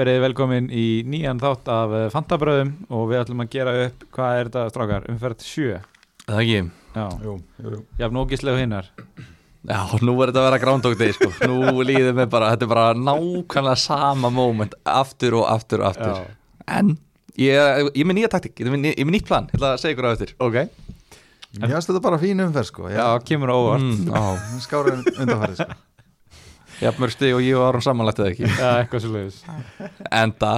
verið velkomin í nýjan þátt af eh, Fantabröðum og við ætlum að gera upp, hvað er þetta strákar, umferð 7 Það ekki? Já, Jú, jú, jú. jafn ógislegu hinnar. Já, nú er þetta að vera Day sko. Nú líður mér bara, þetta er bara nákvæmlega sama moment Aftur og aftur og aftur. Já, En, ég, ég er með nýja taktík Ég er með, ný- ég með nýtt plan, ég ætla að segja ykkur á eftir. Ok. Mér finnst þetta bara fín umferð sko. Já, kemur á óvart. Mm, Skára undanfærið sko Jafnmörg stig og ég og Aron samanlætti það ekki? Já, eitthvað svo leiðis Enda,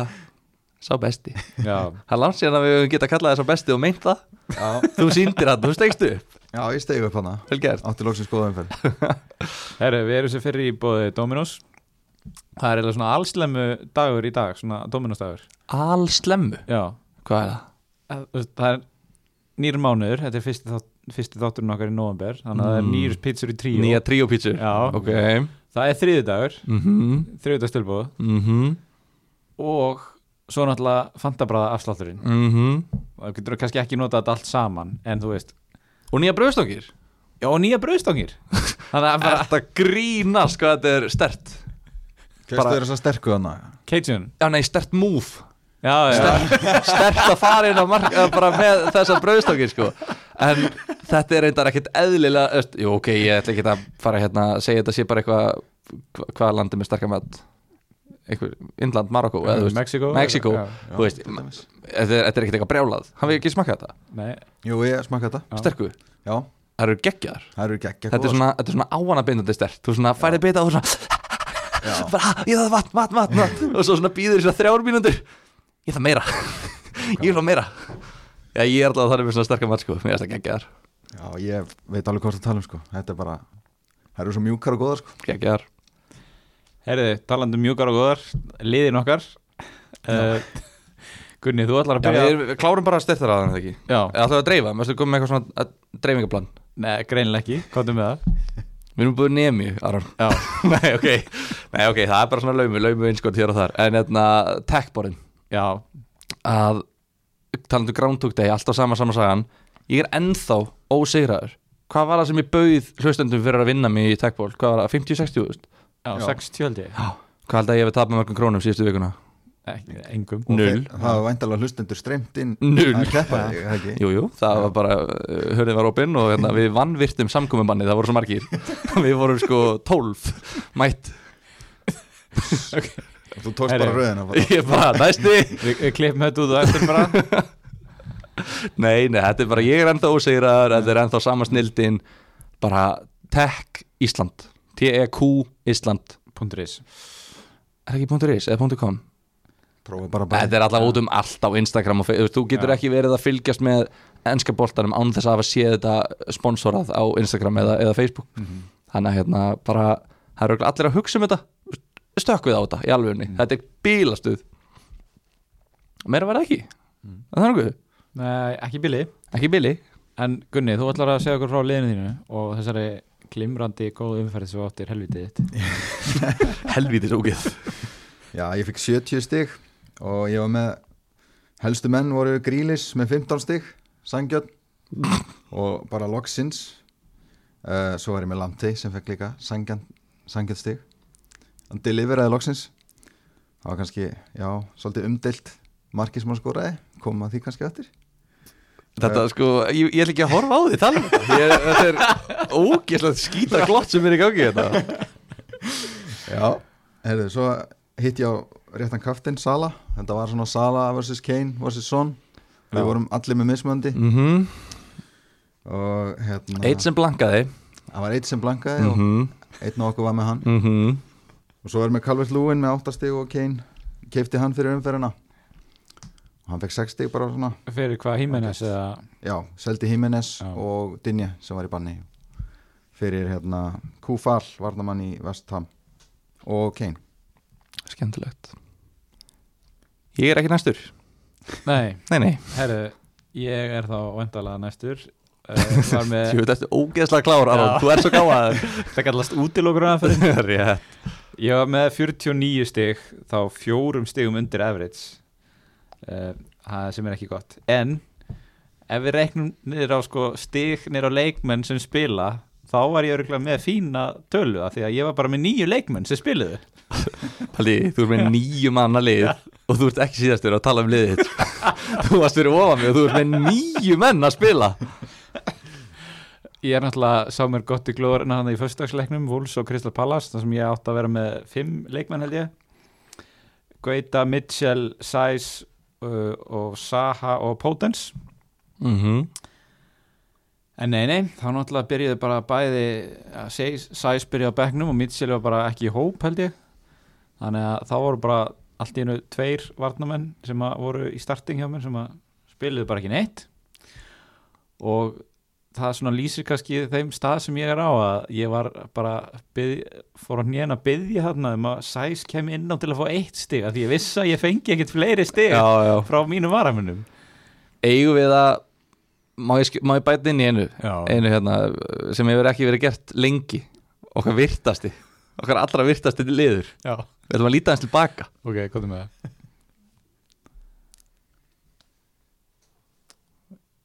sá besti. Já, Það er langt síðan að við höfum getað kallað það sá besti og meint það. Já, Þú sýndir hann, þú stegst upp. Já ég stegi upp hana. Vel gert. Átti loksins góða umferð. Herru, við erum sér fyrir í bóði Dominos. Það er eiginlega svona allslemmu dagur í dag, svona Dominos dagur. Alslemmu, Já, hvað er það? það þú veist, það er nýr mánuður, þetta er fyrsti, þátt, fyrsti þátturinn okkar í november Þannig að það er Mm. nýr pizzur í tríu Nýja tríópítsur Já. Ok Það er þriðudagur, Mhm, þriðudagstilbóð mhm, og svo náttúrulega fantabræða afslátturinn. Mhm. Og það getur kannski ekki notað þetta allt saman en þú veist, Og nýja brauðstokir já og nýja brauðstangir. Þannig að bara Þetta grínast hvað þetta er stert Bara- þeirra svo sterku hana Cajun, Já nei, stert move Stert að fara inn á mark eh, bara með þessar brauðstokir sko. En þetta er reyndar ekkert eðlilega öst, Jú ok, ég ætla ekki að fara hérna að segja þetta sé bara eitthvað hva- Hvaða landi með sterkar mat? Indland, Marokko Mexiko. Þetta er, þetta er ekkert eitthvað brjálað. Hann við ekki smakka þetta? Nei, Jú, ég smakka þetta. Sterku, Já, það eru geggjar það eru geggja Þetta er svona, þetta er svona áanabindandi stert. Þú svona færið bita og þú svona Já, bara, "Ah, ég þarf vatn, vatn, vatn, vatn. Og svo svona býður þess að þrjár mínútur ég þarf meira, ég þarf meira. Já, ég er alltaf að það er með svona sterkar mat sko, mér er það geggjar, já, ég veit alveg hvað það tala um sko. Þetta er bara Það eru svo mjúkar og góðar sko. Geggjar herriði, talandi um mjúkar og góðar liðin okkar. Uh, Gunni, þú ætlar að já, byrja við, við klárum bara að það ekki? Já, eða ætlaðu að dreifa, mér ætlaðu að koma með eitthvað svona að- dreifingaplan, nei, greinilega ekki, komdu með það við erum búið nemi Aron, já, nei, ok. Nei, ok, það er bara svona laumi, laumi einskot hér og þar. En hérna, techborin já, að talandi um Groundhog Day, alltaf sama sama sagan ég er ennþá ósigraður. Hvað var það sem ég bauð hlustendum fyrir að vinna mig í techball, hvað var það, 50-60 veist? já, Já. 60 held ég. Hvað held að ég hef tapað mörgum krónum síðustu vikuna? ekki, engum. Null. Það var væntalega hlustendur streymt inn Null. Að keppa þig, eða ekki? Jú, jú, það var bara, uh, hörðin var opinn og hérna, við vannvirtum samkominnbanni, það voru svo margir. Við vorum sko 12 mætt Þú tókst Herri. bara röðina bara. Ég bara, næsti. Klippum þetta út og eftir bara. Nei, nei, þetta er bara, ég er ennþá ósegraður, þetta er ennþá sama snildin. Bara Tech Ísland. T-E-Q Ísland .is. Er ekki .is eða .com? Prófa bara bara Þetta er alltaf út um allt á Instagram og Facebook Þú getur ekki verið að fylgjast með ennska boltanum án þess að hafa séð þetta sponsorað á Instagram eða, eða Facebook. Mhm. Þannig að hérna bara Það eru allir að hugsa um þetta Stökkvið á þetta í alvegni Þetta er bílastuð. Meira var það ekki. Mm. Það er nokkuð? Nei, ekki bili Ekki bíli? En Gunni, þú ætlar að segja okkur frá liðinu þínu og þessari glimrandi góðu umferð sem áttir helvitið þitt. Helvítis ógeð Já, ég fikk 70 stig og ég var með helstu menn voru Grílis með 15 stig Sangjörn og bara loksins uh, svo var ég með Lamtei sem fekk líka Sangjörn, stig hann deliveraði loksins það var kannski, já, svolítið umdelt markið sem hann skoraði koma því kannski eftir Þetta sko, ég, ég ætla ekki að horfa á því tala um þetta ég, Þetta er ógeðslega skýta glott sem er í gangi hérna. þetta Já, heyrðu, svo hitt ég á réttan kaftin Sala, þetta var svona Sala vs. Kane vs. Son við vorum allir með mismöndi mm og hérna Eitt sem blankaði það var eitt sem blankaði mm -hmm. og einn og okkur var með hann Mm -hmm. Og svo erum við Calvert Lúin með 8 stig og Kane keipti hann fyrir umferðina. Og hann fekk 6 stig bara svona. Fyrir hvað Hímenes eða? Já, seldi Jimenez Já. og Dinje sem var í banni fyrir hérna Kúfal varnamann í West Ham og Kane. Skemmtilegt. Ég er ekki næstur. Nei, Nei, nei, herru, ég er þá vandalega næstur. Uh, Var með, þú veit eftir ógeðslega klár Aron, Já. þú ert svo gáðaður það kallast útilokur aðferð Rétt Ég var með 49 stig þá fjórum stigum undir average. Uh, sem er ekki gott. En ef við reiknum niður á sko, stig niður á leikmenn sem spila þá var ég örgulega með fína tölu af því að ég var bara með nýju leikmenn sem spiluðu. Haldi, þú ert með nýju manna lið og þú ert ekki síðastur að tala um liðið. Þú varst fyrir ofan mig og þú ert með nýju menn að spila Ég er náttúrulega, sá mér gott í glóður en hann í föstudagsleiknum, Wolves og Crystal Palace þar sem ég átti að vera með fimm leikmenn held ég. Guaita, Mitchell, Sæs uh, og Saha og Potens. Mm -hmm. En nei, nei, þá náttúrulega byrjuði bara bæði ja, Sæs byrjuði á bekknum og Mitchell var bara ekki í hóp held ég. Þannig að þá voru bara allt í einu tveir varnamenn sem voru í starting hjá mér sem að spiluðu bara ekki neitt. Og það svona lýsir kannski þeim stað sem ég er á að ég var bara byrð, fór að nýjan að byggja þarna um að Sæs kem inn á til að fá eitt stig af því ég vissi að ég fengi ekkit fleiri stig Já, já. frá mínum varamennum Eigum við að má ég, má ég bæta inn í einu? Einu hérna sem hefur ekki verið gert lengi. Okkar virtasti okkar allra virtasti liður. Já. við ætlum að líta hans tilbaka. Ok, er með það?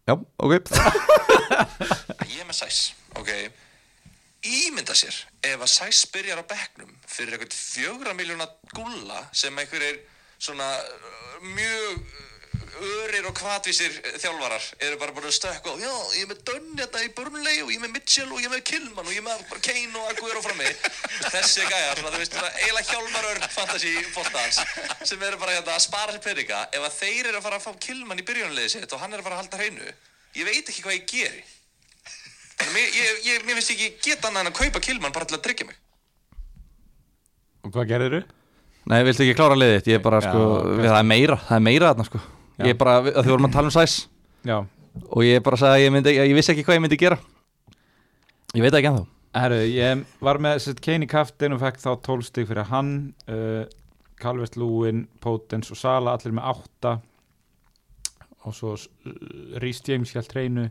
Já, ok. Ég er með Sæs, ok. Ímynda sér ef að Sæs byrjar á bekknum fyrir eitthvað fjögra miljóna gulla sem einhverjir svona uh, mjög örir og kvatvísir þjálfarar eru bara búin að stökka á já, ég er með Dunn hérna í Burnley og ég er með Mitchell og ég er með Kilman og ég er með bara Kane og Aguero frammi þessi gæjar, svona, þú veist, svona eiginlega hjálmar örn fantasy fóttans sem eru bara hérna að spara sér peninga ef að þeir eru að fara að fá Kilman í byrjunarliði sitt og hann er að fara að halda hreinu ég veit ekki hvað ég geri En Mér, ég, ég, mér finnst ekki geta annað en að kaupa Kilman bara til að tryggja mig og hvað gerður þú? nei, viltu ekki klára liðið ég er bara, Já, sko, ok. við, það er meira það er meira þarna, sko Já. Ég er bara, að því vorum að tala um sæs. Já, og ég bara sagði að ég, myndi, ég vissi ekki hvað ég myndi gera. Ég veit ekki ennþá. Herru, ég var með sett Kane í kaftin og fekk þá 12 stig fyrir hann uh, Calvert Lúin, Potens og Sala allir með 8 og svo Rhys James hjá treinu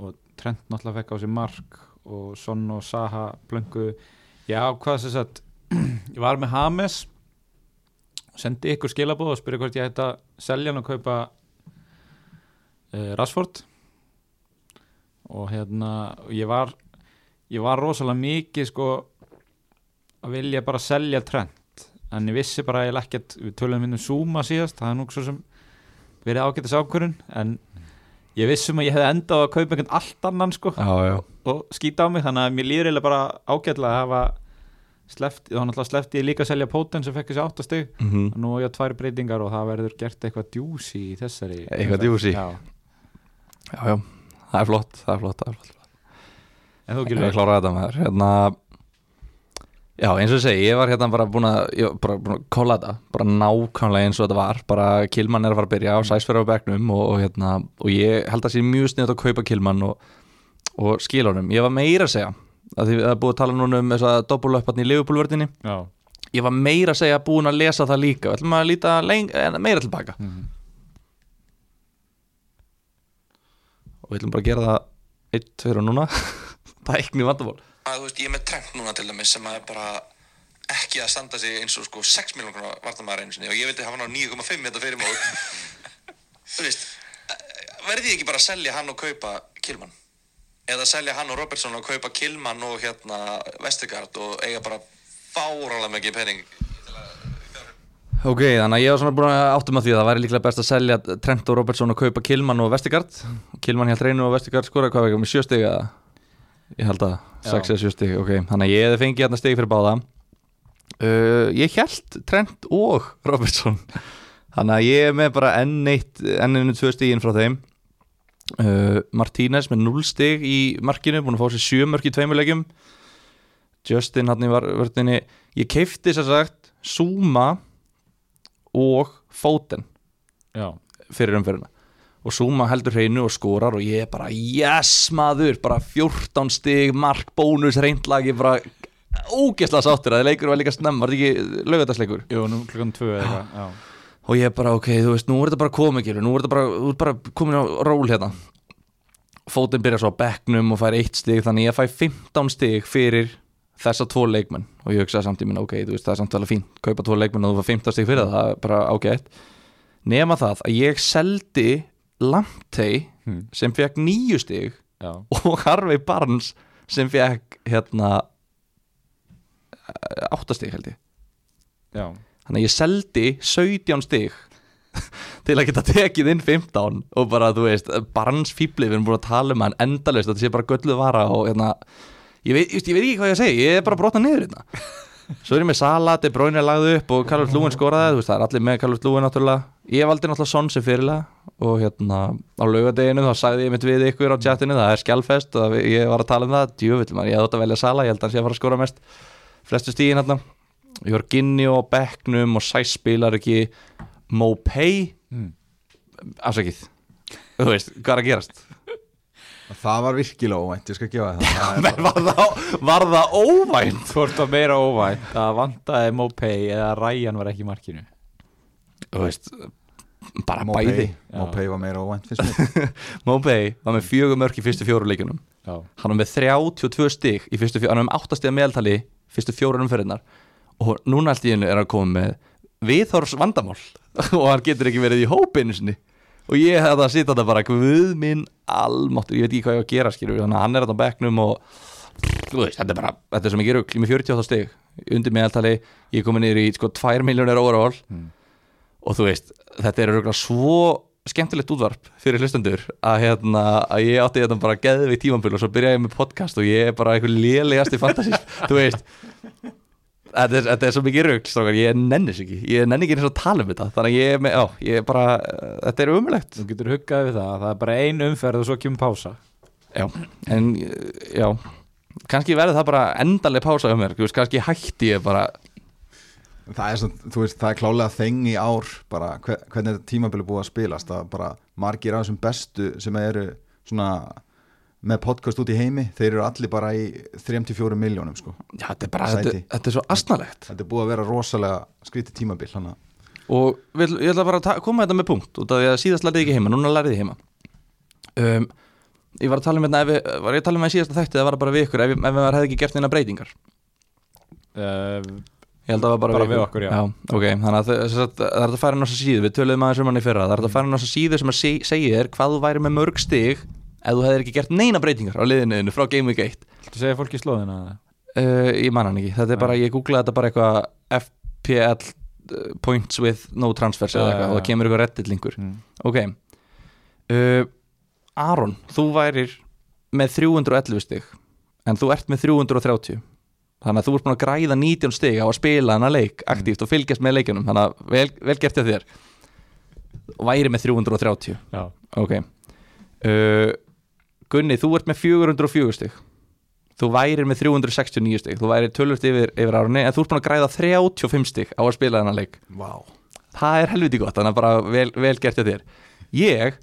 og Trent náttúrulega fekk á sig mark og Son og Saha blöngu já, hvað sem sagt ég var með Hames sendi ykkur skilabóð og spurði hvort ég ætti að selja hann og kaupa uh, Rashford og hérna ég var ég var rosalega mikið sko að vilja bara selja Trent en ég vissi bara að ég lekkert við tölum minnum Zuma síðast það er nú svo sem verið ágættis ákvörun en ég vissum að ég hefði endað að kaupa einhvern allt annan sko já, já. og skýta á mig þannig að mér líður eiginlega bara ágætlega að hafa sleppt, þá náttúrulega sleppti ég líka að selja Póten sem fekk þessi áttastig Mm -hmm. nú á ég tvær breytingar og það verður gert eitthvað djúsi í þessari Eitthvað juicy. já. já, já, það er flott það er flott, það er flott en þú Ég Gylfi er klára þetta með þér hérna, Já, eins og ég segi, ég var hérna bara búin að ég að kolla þetta, bara nákvæmlega eins og þetta var, bara Kilman er að fara að byrja og Sæsfjörður á bekknum og, og, hérna, og ég held að sé mjög sniðt að kaupa Kilman og, og skila honum, ég var meira að segja að því það er búið að tala núna um þess að doppulöpatni í Liverpoolvörðinni, já. ég var meira að segja búin að lesa það líka, við ætlum að líta leng, eh, meira tilbaka. Mhm. og við ætlum bara að gera það eitt, tveir og núna. Tækni vandamál. Að þú veist, ég er með Trent núna til dæmis sem að er bara ekki að standa sig eins og sko 6 miljón krónar vartamæður einu sinni og ég veit að hafa hann á 9,5 þetta fyrir mót verði ég ekki bara að selja hann og kaupa Kilman eða selja hann og Robertson og kaupa Kilman og hérna Vestergaard og eiga bara fáralega mikið penning Ok, þannig að ég var svona búin að áttum að því að það væri líklega best að selja Trent og Robertson og kaupa Kilman og Vestigard Kilman hjá hreinu og Vestigard skora hvað veikum með sjö stig eða? Ég held að Já. 6 eða 7 stig, ok. Þannig að ég hefði fengið hérna stig fyrir báða. Uh, ég held Trent og Robertson. Þannig að ég er með bara enn eitt enn einu tvö stiginn frá þeim uh, Martínez með 0 stig í markinu, búin að fá sér 7 mörk í tveimulegjum Justin hann í vörðinni ég keifti sér sagt Zuma og Foden já, fyrir umferðina. Og Zuma heldur hreinu og skorar og ég er bara yes maður, bara 14 stig mark, bónus, reyndlag ég er bara ógeðslega sáttur að leikur var líka snemma, var þetta ekki lögadagsleikur jú, nú klukkan tvö eða eitthvað. Og ég bara ok, þú veist, nú er þetta bara komið nú er þetta bara, þú er bara komin á ról hérna. Foden byrjar svo á bekknum og fær eitt stig, þannig ég fæ 15 stig fyrir þessa tvo leikmenn. Og ég hugsaði samt í minna, ok, þú veist, það er samt alveg fínt kaupa tvo leikmenn og þú fær 15 stig fyrir það, það er bara ágætt. Nema það að ég seldi Lamptey Hmm. sem fekk nýju stig já, og Harvey Barnes sem fekk hérna áttastig held ég. Já, þannig að ég seldi 17 stig til að geta tekið inn 15 og bara, þú veist, barnsfíbli við erum búin að tala um hann endalaust þetta sé bara gölluð vara og hérna ég veit, ég veit ekki hvað ég að segja, ég er bara að brotna niður hérna. Svo er ég með Sala, De Bruyne er lagði upp og Carlos Lúin skoraði, þú veist, það er allir með Carlos Lúin náttúrulega. Ég valdi náttúrulega Son sem fyrirlega og hérna á laugadeginu þá sagði ég mitt við ykkur á chatinu, það er skjálfest og ég var að tala um það, djöfull maður, ég átt að velja Sala, ég held að hann sé að fara að skora mest. Flestu stíðin hérna ég var Ginni og Sæs spilar ekki. Mopay Mm. afsakið. Þú veist, hvað er að gerast? Það var virkilega óvænt, ég skal gefa það það. Er Men var það, var það óvænt? Hvort var meira óvænt? Að vantaði Mopay eða Ryan var ekki í markinu. Þú veist, bara Mopay. bæði. Mopay var meira óvænt Mopay var með fjögur mörk í fyrstu fjóru leikunum Já, hann var með 32 stig í fyrstu fjóru, hann var með 8 stig að meðaltali fyrstu fjóru umferðinar og núna allt í hennu er hann komið með viðhors vandamál. Og hann getur ekki verið í hópinu sinni. Og ég hefði að sitja þetta bara guð minn almáttur, ég veit ekki hvað ég á að gera skilur þannig að hann er þetta á bekknum og veist, þetta er bara, þetta er sem ég gerur með 48 stig, undir meðaltali. Ég er komið niður í sko 2 miljónir overall. Mm. og þú veist þetta er svo skemmtilegt útvarp fyrir hlustendur að, hérna, að ég átti þetta bara geðvig tímambil og svo byrjaði ég með podcast og ég er bara eitthvað lélegast í fantasist þú veist þetta er, þetta er svo mikið strókar, ég nennis ekki. Ég nenni ekki eins og að tala um þetta. Þannig að ég er með, já, ég er bara þetta er umulegt þú getur huggað við það. Að það er bara ein umferð og svo kemur pása. Já, en já. Kannski verður það bara endaleg pása um mér, kannski hætti ég bara. Það er, svona, þú veist, það er klálega þeng í ár. Bara hver, hvernig þetta tímabili búið að spilast? Það bara margir af þessum bestu sem eru svona með podcast út í heimi, þeir eru allir bara í 3-4 miljónum sko. Já, þetta er bara, þetta, þetta er svo asnalegt. Þetta er búið að vera rosalega skrítið tímabil hana. og við, ég ætla bara að koma þetta með punkt út af því að síðast lærið ég ekki heima, núna lærið ég heima. Um, ég var að tala um þetta ef við, var ég að tala um það í síðasta þætti það var bara við ykkur ef, ef við hefði ekki gert neina breytingar. Uh, ég held að það var bara, Bara við okkur, já. ok, þannig að það, er að fara inn á þessa síðu. Við töluðum aðeins um hann í fyrra, það er að fara inn á þessa síðu sem að seg, segja þér hvað þú væri með mörg stig ef þú hefðir ekki gert neina breytingar á liðinu frá Game Week 1 Þú segir fólki slóðina uh, ég man hann ekki, þetta er bara, ég googlaði þetta bara eitthvað FPL uh, points with no transfers eða eitthvað og það kemur eitthvað reddit linkur. Mm. ok. Uh, Aron, þú værir með 311 stig en þú ert með 330 þannig að þú ert búin að græða 19 stig á að spila hana leik aktíft og fylgjast með leikunum þannig að vel, vel gert hjá þér. Og væri með 330 Já, ok. Uh, Gunni, þú ert með 404 stig. Þú værir með 369 stig. Þú værir tölvöld yfir, yfir árunni en þú ert búin að græða 35 stig á að spila hana leik. Wow. það er helviti gott, þannig að bara vel, vel gert hjá þér. Ég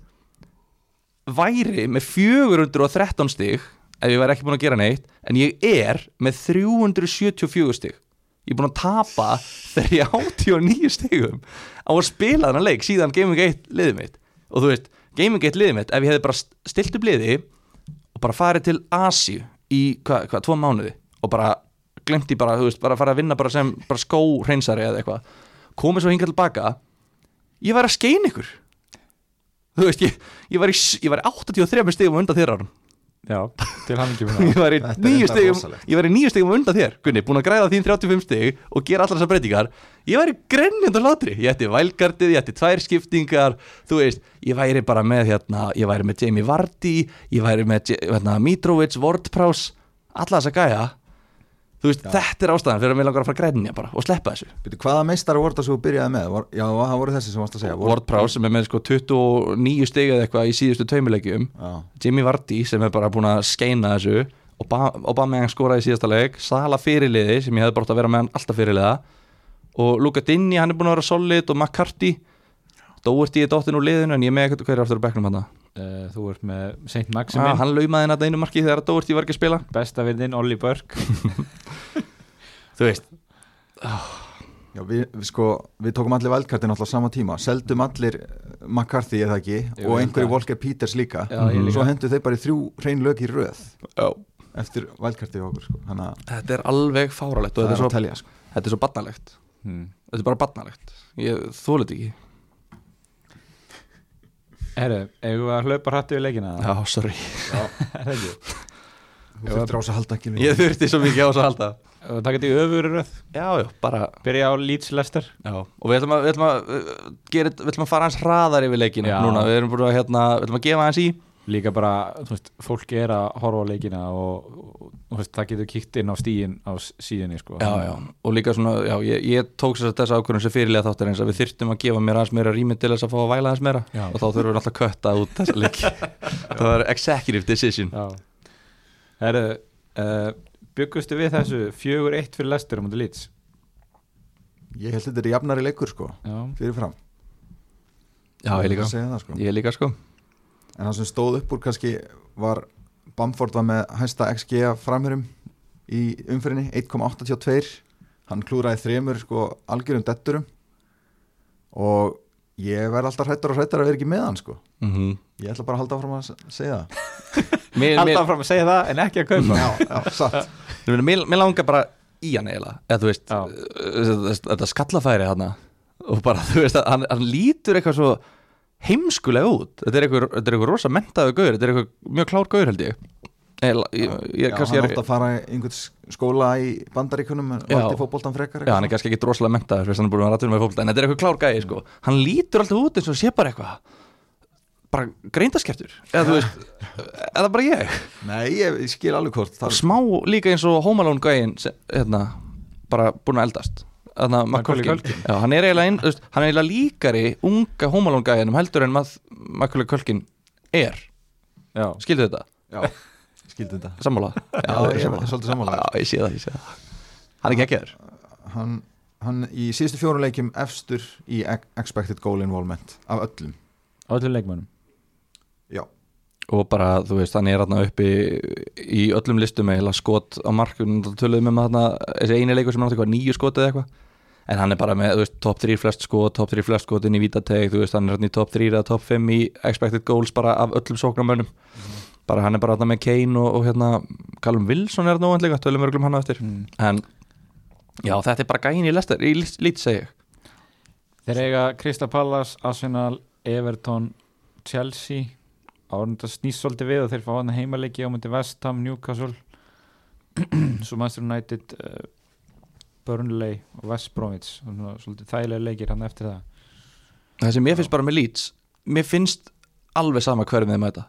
væri með 413 stig ef ég væri ekki búin að gera neitt en ég er með 374 stig. Ég er búin að tapa 39 stigum á að spila þennan leik síðan Gaming 1 liðið mitt. Og þú veist, Gaming 1 liðið mitt ef ég hefði bara stilt upp liði og bara farið til Asíu í hvað, hva, tvo mánuði og bara glemt í bara, þú veist, bara farið að vinna bara sem bara skóhreinsari eða eitthvað. Komið svo hingað tilbaka. Ég var að skein ykkur. Þú veist, ég, ég var í, í 83 stigum undan þér árum já, til hann ekki ég var í nýju stigum rosalegt. ég var í nýju stigum undan þér. Gunni, búin að græða þín 35 stig og gera allar þessar breytingar. Ég var í grenjandi hlátri. Ég ætti vælgardið, ég ætti tvær skiptingar. Þú veist, ég væri bara með hérna, ég væri með Jamie Vardy ég væri með hérna, Mitrovic, Wardprowse alla þessa gæja þú veist, þetta er ástæðan fyrir að mér langar að fara að grenja bara og sleppa þessu. Byrju, hvaða meistar voru það sem þú byrjaði með? Var, já, það voru þessi sem varst að segja. Ward- Wardprowse sem er með sko 29 stig eða eitthvað í síðustu tveimilegjum Já, Jimmy Vardy sem er bara búin að skeina þessu. Aubameyang skoraði í síðasta leik. Sala fyrirliði sem ég hefði bara átt að vera með hann alltaf fyrirliða og Luka Dinni hann er búin að vera solid og McCarthy. Doherty er dottinn úr liðinu en ég með uh, Þú ert með Saint ah, Maximin hann laumaði hann að einu marki þegar Doherty var ekki að spila Besta vinnin, Olli Burke þú veist, já við, við, sko, við tókum allir vældkartin alltaf sama tíma Seldum allir eh, McCarthy eða ekki Jú, Og einhverju. Volker Peters líka Já, ég líka. Svo hendur þeir bara í þrjú hrein lög í röð já. Eftir vældkartið okkur sko. Þannig að þetta er alveg fáralegt og þetta er svo, telja sko. þetta er svo barnalegt hmm. þetta er bara barnalegt ég þóla þetta ekki Herru, eigum við að hlaupa hrættu við leikina? Já, sorry. Er það ekki? Þú þurftir á þess að halda ekki ég þurfti svo mikið á þess að halda það geti öfurröð Já, já, bara byrja á Leeds Leicester. Já, og við ætlum að, við ætlum að, uh, gera, við ætlum að fara hans hraðar yfir leikina Já. núna, við erum búin að, hérna, við ætlum að gefa hans í líka bara, þú veist, fólk er að horfa á leikina og, og, og þú veist, það getur kíkt inn á stíin á s- síðunni sko. Já, já, og líka svona, já, ég, ég tók þess að þessa ákvörðun sem fyrirlega þáttar eins að við þyrftum að gefa mér aðeins meira rými til þess að fá að væla aðeins meira. Já. og þá þurfum við alltaf að kötta út þessa leiki. Það var executive decision. Já. Herru, uh, byggustu við þessu fjögur eitt fyrir Leicester á mútið Leeds? Ég held þetta er jafnari leikur sko Já, Fyrirfram. Já, ég líka, að það, sko. ég líka sko En það sem stóð upp úr kannski var Bamford var með hæsta XG af framherjum í umfyrinni 1,82 hann klúraði þremur sko algjörum detturum. Og ég verð alltaf hrættur og hrættur að vera ekki með hann sko. Mm -hmm. ég ætla bara að halda áfram að segja það. Mér, fram að segja það en ekki að kaupa. Já, já, satt. Mér, mér, mér langar bara í hann eiginlega. Eða þú veist, uh, þetta, skallafæri hann og bara, þú veist, hann, hann lítur eitthvað svo heimskulega út. Þetta er eitthvað, þetta er eitthvað rosa mentaðu gaur þetta er eitthvað mjög klár gaur held ég. Eða, ég, ég, já, hann er, átti að fara í einhvern skóla í bandaríkunum en Já. valdi fótboltan frekar Já, hann er kannski ekki droslega mentaður fyrst hann búin að rættur með fólk en þetta er eitthvað klár gæði sko. hann lítur alltaf út eins og sé bara eitthvað bara greindaskeftur eða þú veist, eða bara ég. Nei, ég, ég skil alveg hvort smá líka eins og Home Alone gæðin hérna, bara búin að eldast Macaulay Macaulay Culkin. Já, hann er þú veist, hann er eiginlega líkari unga Home Alone gæðinum heldur en Macaulay Culkin er. Já, skildu þetta, já, skildi þetta. Sammála? Já, ég er svolítið sammála. Já, ég sé það, ég sé það. Hann er ekki ekki hann, hann í síðustu fjórum leikjum efstur í ex- expected goal involvement af öllum. Öllum leikmönnum? Já, og bara, þú veist, hann er hérna uppi í öllum listum eða skot á markun, þá töluðum um þarna þessi eini leikur sem er náttúrulega nýju skot eða eitthvað en hann er bara með, veist, top 3 flest skot top 3 flest skot inn í vítateg, þú veist, hann er hérna í top 3 eða top 5 í expected goals bara af öllum sóknarmönnum. Bara hann er bara hérna með Kane og, og hérna Callum Wilson er þetta óvendlega, tölum við um hann á eftir. Mm. en já, þetta er bara gæin í lestar, í lít segi ég. Þeir eiga Krista Pallas, Arsenal, Everton, Chelsea. Árið þetta snýst svolítið við og þeir fá hann heimaleiki á myndi West Ham, Newcastle. Svo Manchester United uh, Burnley og West Bromwich. Svolítið þægilega leikir hann eftir það. Það sem mér finnst bara með Leeds mér finnst alveg sama hverjum þeim mæta.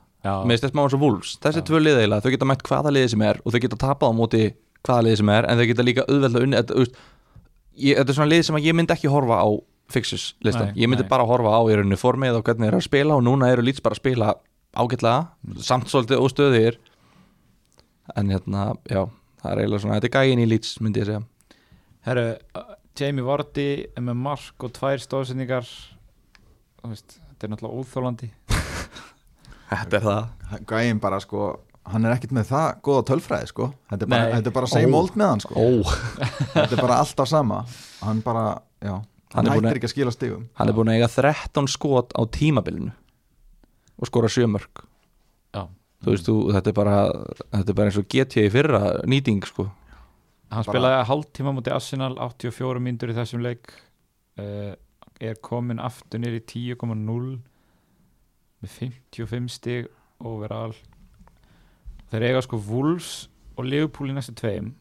Með maður svo Wolves, þessi tvö lið eiginlega þau geta mætt hvaða liði sem er og þau geta tapað á móti hvaða liði sem er en þau geta líka auðvelda unni þetta, þetta er svona lið sem ég myndi ekki horfa á fixus listan, ég myndi nei. bara horfa á í rauninni formið og hvernig þeir eru að spila og núna eru Leeds bara að spila ágætlega samt svolítið óstöðir en hérna, já það er eiginlega svona, þetta er gæin í Leeds myndi ég segja Herru, uh, Jamie Vardy er með mark og tvær stóðsendingar veist, þetta er náttúrulega óþólandi Þetta er það. Gæinn bara sko hann er ekkert með það góða tölfræði sko. Þetta er bara, þetta er bara same Ó. old með hann sko. Ó, þetta er bara alltaf sama. Hann bara, já, Hann hann, er búinn að- hættir ekki að skila stigum. Hann er búin að eiga 13 skot á tímabilinu og skora 7 mörg Já. þú veist, þú, þetta er bara þetta er bara eins og GT í fyrra nýting sko Hann Bara- spilaði hálftíma mútið Arsenal 84 mínútur í þessum leik. Uh, er komin aftur nýr í 10,0 með 55 stig overall. Þeir eiga sko Wolves og Liverpool í næstu tveim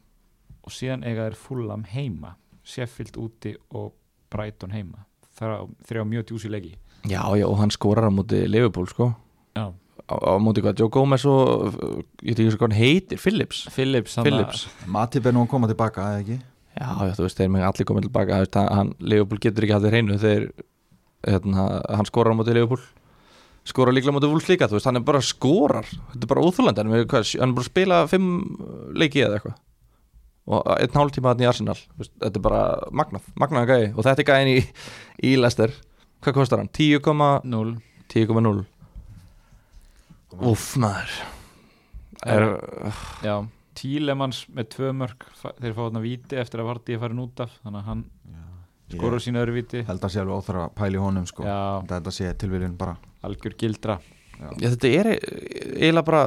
og síðan eiga þeir Fulham heima Sheffield úti og Brighton heima. Þrjá mjög djúsi leiki. Já, já, og hann skorar á móti Liverpool sko. Já. Á, á móti hvað, Joe Gomez og ég veit ekki svo hvað hann heitir, Phillips. Phillips, Phillips, Matip er nú að koma tilbaka, eða ekki? Já, já, þú veist, þeir með allir komið tilbaka, veist, hann- Liverpool getur ekki haldið hreinu þeir, hérna, hann skorar á móti Liverpool. Skorar líklega móti Wolves líka, þú veist, hann er bara skorar. Þetta er bara óþúlandi, hann er, hvað, hann er bara að spila fimm leiki eða eitthvað. Og einn hálf tíma hann í Arsenal veist, þetta er bara magnað, magnaða gæði og þetta er gæðin í, í Leicester. Hvað kostar hann? 10,0 0 10,0 Úff maður. Er, Já, Tílemans með tvö mörg þeir fá þarna víti eftir að Vardí er farin út af þannig að hann skorur sína öðru víti. held að sé alveg pæla í honum sko. Já, þetta sé tilviljun bara. Algjör gildra. Já, þetta er eiginlega bara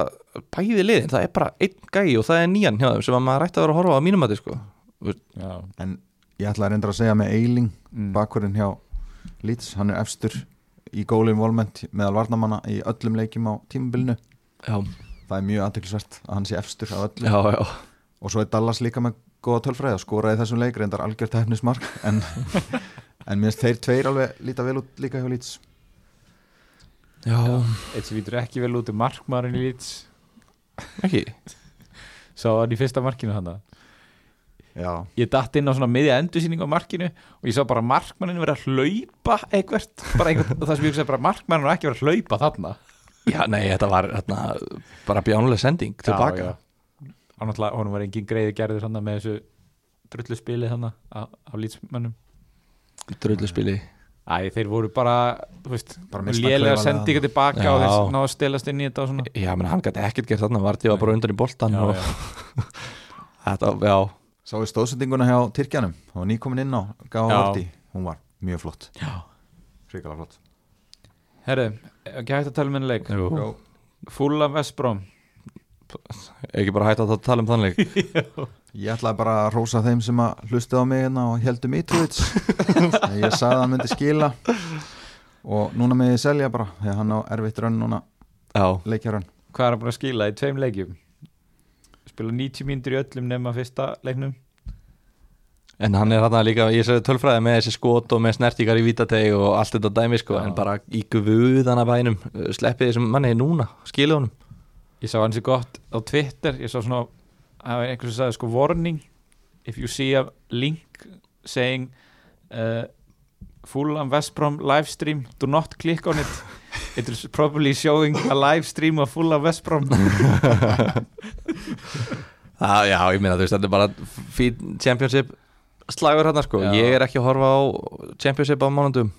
bæði liðin, það er bara einn gæði og það er nýjan hjá þeim sem að maður ætti að vera að horfa á mínum að sko. Já, en ég ætla að reynda að segja með Eiling mm. bakverðin hjá Leeds, hann er efstur í goal involvement meðal varnamanna í öllum leikjum á tímabilinu. Já, það er mjög aðteklisvert að hann sé efstur á öllum já, já. Og svo er Dallas líka með góða tölfræði og skoraði í þessum leik reyndar algjört hefnismark en, en minnst þeir tveir alveg líta vel út líka hjá Leeds. Já, eitt sem vítur ekki vel út er markmaðurinn í Leeds. Ekki? Sá hann í fyrsta markinu hann Já, ég datt inn á svona miðja endursýning á markinu og ég sá bara markmannin vera að hlaupa eitthvert, bara og það sem ég hugsaði bara markmannin var ekki verið að hlaupa þarna. Já, nei, þetta var hérna, bara bjánuleg sending tilbaka og náttúrulega honum var engin greiði gerður með þessu drullu spili hann á, á lýtsmönnum Drulluspili. Æ, þeir voru bara, þú veist, lélega sendinga tilbaka Já. og þeir náðu að stelast inn í þetta og svona. Já, menn hann gæti ekkert gert þarna Vardí var bara undan í boltan og þetta, já, sá við stóðsendinguna hjá Tyrkjanum. Og nýkomin inn á Gáða Já. Vorti hún var mjög flott. Já. hrikalega flott. Herru, ekki hægt að tala um henni leik. Fúla Vespróm Ekki bara hægt að tala um þannleik Ég ætlaði bara að rósa þeim sem að hlusti á mig hérna og heldur Mitrovic. Ég sagði að hann myndi skila. Og núna með ég selja bara þegar hann á erfitt rönn núna. Já, leikjarönn. Hvað er hann búin að skila í tveim leikjum? Spila 90 mínútur í öllum nema fyrsta leiknum. En hann er þarna líka Ég sagði tölfræði með þessi skot og með snertíkar í vítateg og allt þetta dæmi sko. En bara í guðana bænum Sleppið þessum manni núna, skilu honum. Ég sá hann sér gott á Twitter Ég sá svona, það var einhvers sem sagði sko warning If you see a link saying uh, Fulham Vespróm livestream Do not click on it It is probably showing a live stream of Fulham Vespróm Já, já, ég meina þú veist, þetta er bara fín championship slagur hérna sko. Já. Ég er ekki að horfa á championship á mánundum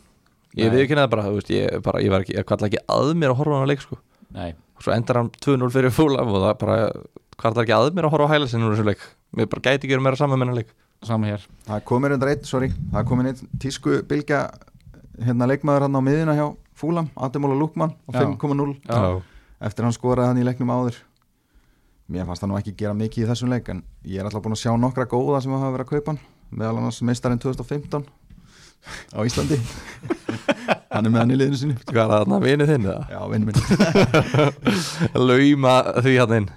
Ég Nei. viðkynna það bara, þú veist, ég, bara, ég var ekki, ég ekki að mér að horfa á hann leik sko. Nei, og svo endar hann 2-0 fyrir fúlam og það bara, hvað er ekki að mér að horfa á hæla sinni úr þessu leik, mér bara gæti ekki verið meira saman með hennar leik. Sama hér. Það er komin reyndar einn, sorry. Það er komin einn tísku bylgja hérna leikmaður hann á miðina hjá Fúlam Ademóla Lúkmann á Já. 5,0 Já. eftir hann skoraði hann í leiknum áður. Mér fannst það nú ekki gera mikið í þessum leik en ég er alltaf búin að sjá nokkra góða sem hafa verið að kaupa hann. Meðal annars meistarinn 2015 á Íslandi. Hann er með hann í liðinu sinni Hvað er það þarna, vinið þinn eða? já, vinn minn Lauma því hann inn.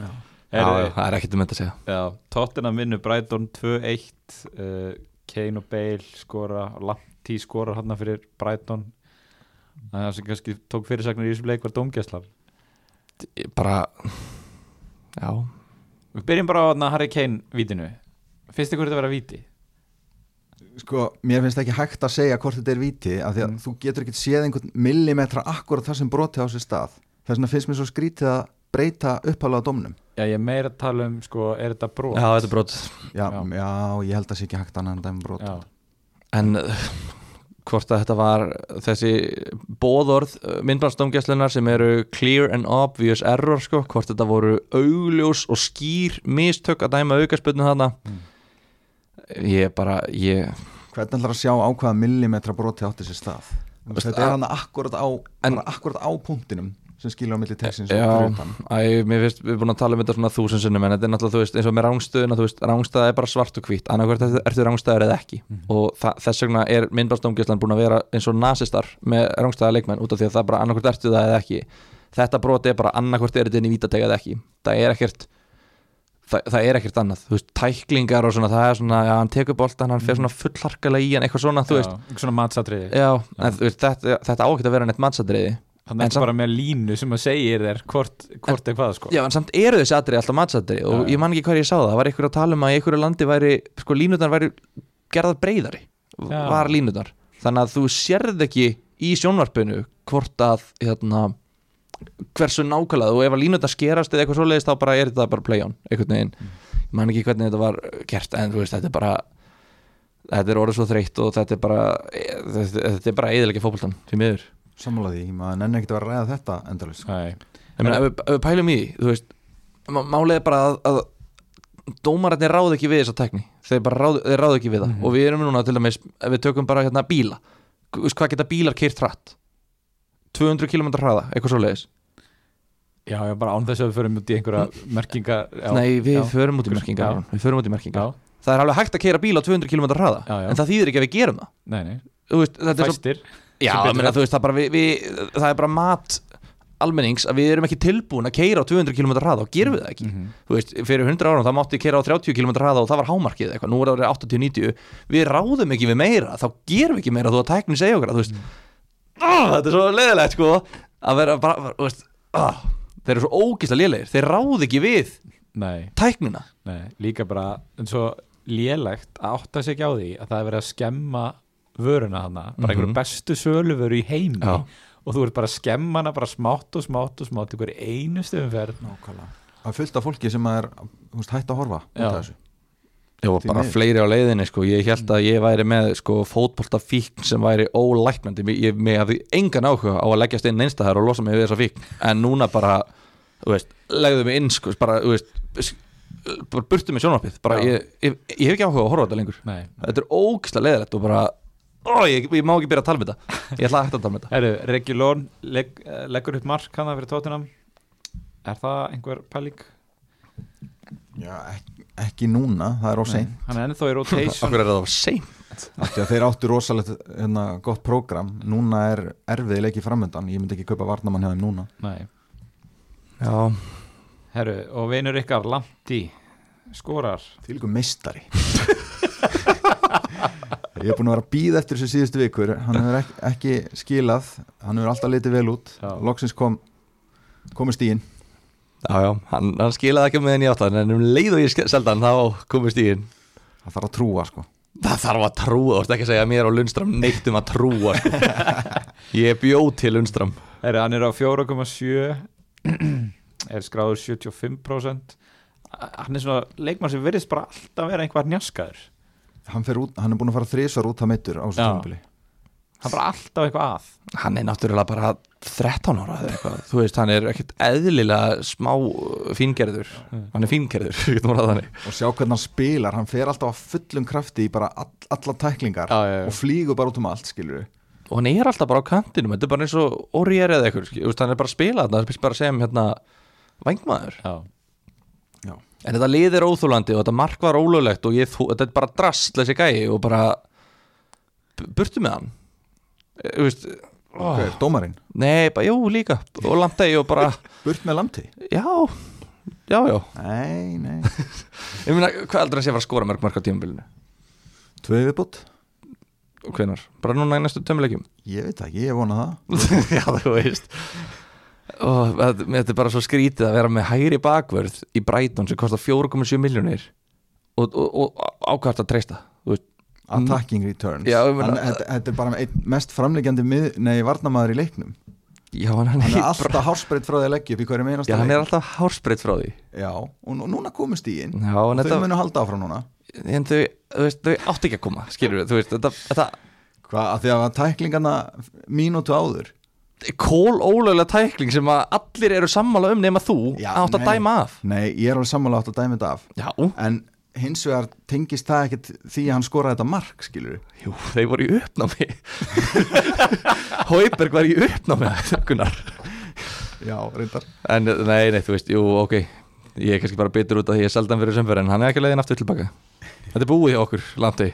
Já. Já, það er ekkert um þetta að segja. Já, Tottenham vinnur Brighton 2-1 uh, Kane og Bale skora Lamptey skora hann fyrir Brighton það sem kannski tók fyrirsagnir í þessum leik var domgæslan Ég Bara, já Við byrjum bara á Harry Kane vítinu finnst ykkur þetta að vera víti? sko, mér finnst ekki hægt að segja hvort þetta er víti af því að Mm. þú getur ekkert séð einhvern millimetra akkurat þar sem broti á sér stað þess vegna finnst mér svo skrítið að breyta upphálega dómnum Já, ég er meira að tala um sko, er þetta brot? Já, þetta er brot já, Já. já. ég held að sé ekki hægt annað en dæmi brot Já. En uh, hvort að þetta var þessi bóðorð myndbrandsdómgæslunar sem eru clear and obvious error sko, hvort þetta voru augljós og skýr mistök að dæma aukaspöldinu þarna. Mm. Ég bara, ég hvernig ætlar að sjá á hvaða millimetra broti átti sér stað? Þetta er hann akkurat á En- akkurat á punktinum sem skilur á milli textins og Já, æ, mér finnst, við erum búin að tala um þetta svona þúsund sinnum en þetta er náttúrulega, þú veist, eins og með rángstöðuna þú veist, rángstæða er bara svart og hvít annarkvært ertu, rángstæður eða ekki. Og það, þess vegna er myndbársdómgæslan búin að vera eins og nasistar með rángstæða leikmenn út af því að það bara annarkvært ertu það eða ekki. Þetta brot er bara annarkvært er þetta inn í vítatega eða ekki. Það er ekkert það, það er ekkert annað, þú veist, tæklingar og svona, það er svona, já, hann tekur boltan hann fer svona fullharkalega í hann, eitthvað svona, þú veist. einhver svona matsatriði. Já, en veist, þetta, þetta ágætt að vera neitt mannsadriði Þannig En að samt- bara með línu sem að segja þér hvort, hvort er hvað sko. Já, en samt eru þessi atrið alltaf matsatrið og ég man ekki hvað ég sá það, það var einhver að tala um að einhverju landi væri, sko línutar væri gerðar breyðari, Já. var línutar þannig að þú sérð ekki í sjónvarpinu hvort að hérna, hversu nákvæmlega og ef að línutar skerast eða eitthvað svoleiðist þá bara er þetta bara play on, einhvern veginn. Ég man ekki hvernig þetta var gert en þú veist, þetta er bara þetta er orðið svo þreytt og þetta er bara þetta, þetta er bara eðilegja fótboltan því miður sammála því, maður nenni ekkert að vera að ræða þetta endalist sko. Nei. Ég meina, ef, við- ef við pælum í því, þú veist má- málið er bara að, að dómararnir ráð ekki við þessa tekni þeir bara ráð, þeir ráð ekki við það. Og við erum núna til dæmis, ef við tökum bara hérna bíla Þú veist, hvað geta bílar kyrt hratt? 200 km hraða, eitthvað svo leiðis Já, já, bara án þess að við förum út í einhverja merkingar já, nei, við já. förum út í Já. merkingar við förum út í merkingar, Já, það er alveg hægt að keira bíl á 200 km hraða, Já, já. en það þýðir ekki að við gerum það. Nei, nei, Þú veist, þetta er svo fæstir Já, menna, veist, það, bara, við, við, það er bara mat almennings að við erum ekki tilbúin að keira á 200 km hraða og gerum við það ekki. Þú veist, fyrir 100 árum það mátti keira á 30 km hraða og það var hámarkið eitthvað, nú er það 80-90 við ráðum ekki við meira, þá gerum við ekki meira þú að tækni segja okkur, þú veist ah, þetta er svo leðilegt sko. Að vera bara, þú veist ah, þeir eru svo ógislega lélegir, þeir ráð ekki við Nei, tæknina. Nei, líka bara en svo lélegt að átta sig ekki á því að það er verið að skemma vöruna hana, bara einhverju Mhm. bestu söluvöru í heimi Já. og þú ert bara að skemma hana bara smátt og smátt og smátt ykkur einu stöðumferð Nákvæmlega Það er fullt af fólki sem er þú veist, hætt að horfa Já. bara miður. fleiri á leiðinni sko. ég held að ég væri með sko, fótbolta fíkn sem væri ólæknandi ég, ég hafði engan áhuga á að leggjast inn einstæðar og losa mig við þessa fíkn en núna bara, þú veist, legðu mig inn sko, bara, þú veist bara burtu mig sjónvarpið bara, ég, ég, ég hef ekki áhuga á að horfa á þetta lengur Nei, þetta er ógislega leiðilegt og bara ó, ég, ég má ekki byrja að tala með þetta. Ég ætla að hætta að tala með þetta. Herru, Regulón leg, eh, leggur upp mark hana fyrir tóttunum er það einhver pæling? Já, ekki, ekki núna, það er of seint. hann er ennþá í rotation. Okkur er það að þeir áttu rosalegt hérna, gott prógram. Núna er erfiði leiki framöndan Ég myndi ekki kaupa varnamann hjá þeim núna. Nei, já, herru, og vinur ykkar Lanti skorar. Því líka meistari Ég er búin að vera að býða eftir þessu síðustu vikur. Hann hefur ekki, ekki skilað. Hann hefur alltaf litið vel út. Já. Loksins kom komist í inn já, já, hann, hann skilaði ekki með henni í áttan en um leið og ég hann þá komist í inn Það þarf að trúa sko. Það þarf að trúa, þú veist ekki að segja mér og Lundstram neitt um að trúa sko. Ég bjóð til Lundstram herru, hann er á 4,7 er skráður 75% hann er svona leikmann sem verðist bara alltaf vera einhver njaskaður Hann, fer út, hann er búin að fara þrísvar út að meittur á þessu Já. tímabili. Hann er bara alltaf eitthvað að. Hann er náttúrulega bara 13 ára Þú veist, hann er ekkert eðlilega smá uh, fíngerður. Hann er fíngerður, við að Og sjá hvernig hann spilar. Hann fer alltaf á fullum krafti í bara all, alla tæklingar Já, já, já. Og flýgur bara út um allt skilur Og hann er alltaf bara á kantinum, þetta er bara eins og orrier eða eitthvað, hann er bara að spila þarna, hann er bara sem hérna vangmaður já, En þetta lið er óþúlandi og þetta mark var ólöglegt og ég, þetta er bara drast þessi gæi og bara burtu með hann. Eh, Þú veist, okay, Dómarinn, nei, bara, jú, líka. Og landegi og bara, burt með lamti já, já, já. Nei, nei. Ég meina, hvað hann sé að fara að skora mörg á tímabilinu? Tvö viðbútt Og hvenar? Bara núna í næstu tömuleikjum? Ég veit ekki, ég vona það. Já, þú veist og þetta er bara svo skrítið að vera með hægri bakvörð í Brighton sem kostar 4,7 miljónir og, og, og ákvært að treysta Attacking returns. Já, ég meina- hann, þetta, þetta er bara mest framlegjandi mið, Nei, varnamaður í leiknum. Já, hann, hann, Hann er er alltaf hárspreitt frá því að leggja upp í hverju já, meinasta hann er alltaf hárspreitt frá því. Já, og nú- núna komust í inn. Já, Og þau munu halda áfram núna. En þau, veist, þau átti ekki að koma skilur við, þú veist, þetta, þetta Hvað, að því að tæklingarna mínútu áður kól ólögulega tækling sem að allir eru sammála um nema þú Já, átt að nei. dæma af. Nei, ég er alveg sammála átt að dæmi þetta af. Já, En hins vegar tengist það ekkert því að hann skoraði þetta mark, skilur jú, þeir voru í uppnámi. Hauberg var í uppnámi Gunnar. Já, reyndar. En nei, nei, þú veist, jú, ok. Ég er kannski bara bitur út af því ég seldi hann fyrir sömfer en hann er ekki leiðin aftur tilbaka Þetta er búið hjá okkur, landi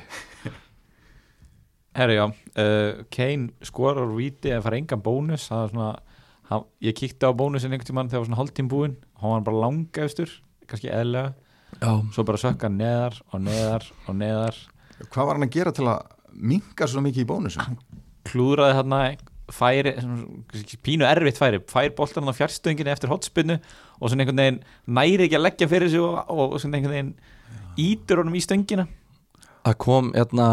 herru, já uh, Kane skorar víti en fara engan bónus. Það er svona, hann, ég kíkti á bónusin einhvern tímann þegar var svona hálftím búinn. Hann var bara langaustur, kannski eðlega Já, svo bara sökka hann neðar og neðar og neðar. Hvað var hann að gera til að minka svo mikið í bónusum? klúðraði þarna færi, svona, kannski pínu erfitt færi. Fær boltan á fjarstönginu eftir hotspinnu og svona einhvern veginn næri ekki að leggja fyrir sig og, og svona einhvern veginn ítur honum í stöngina. Það kom hérna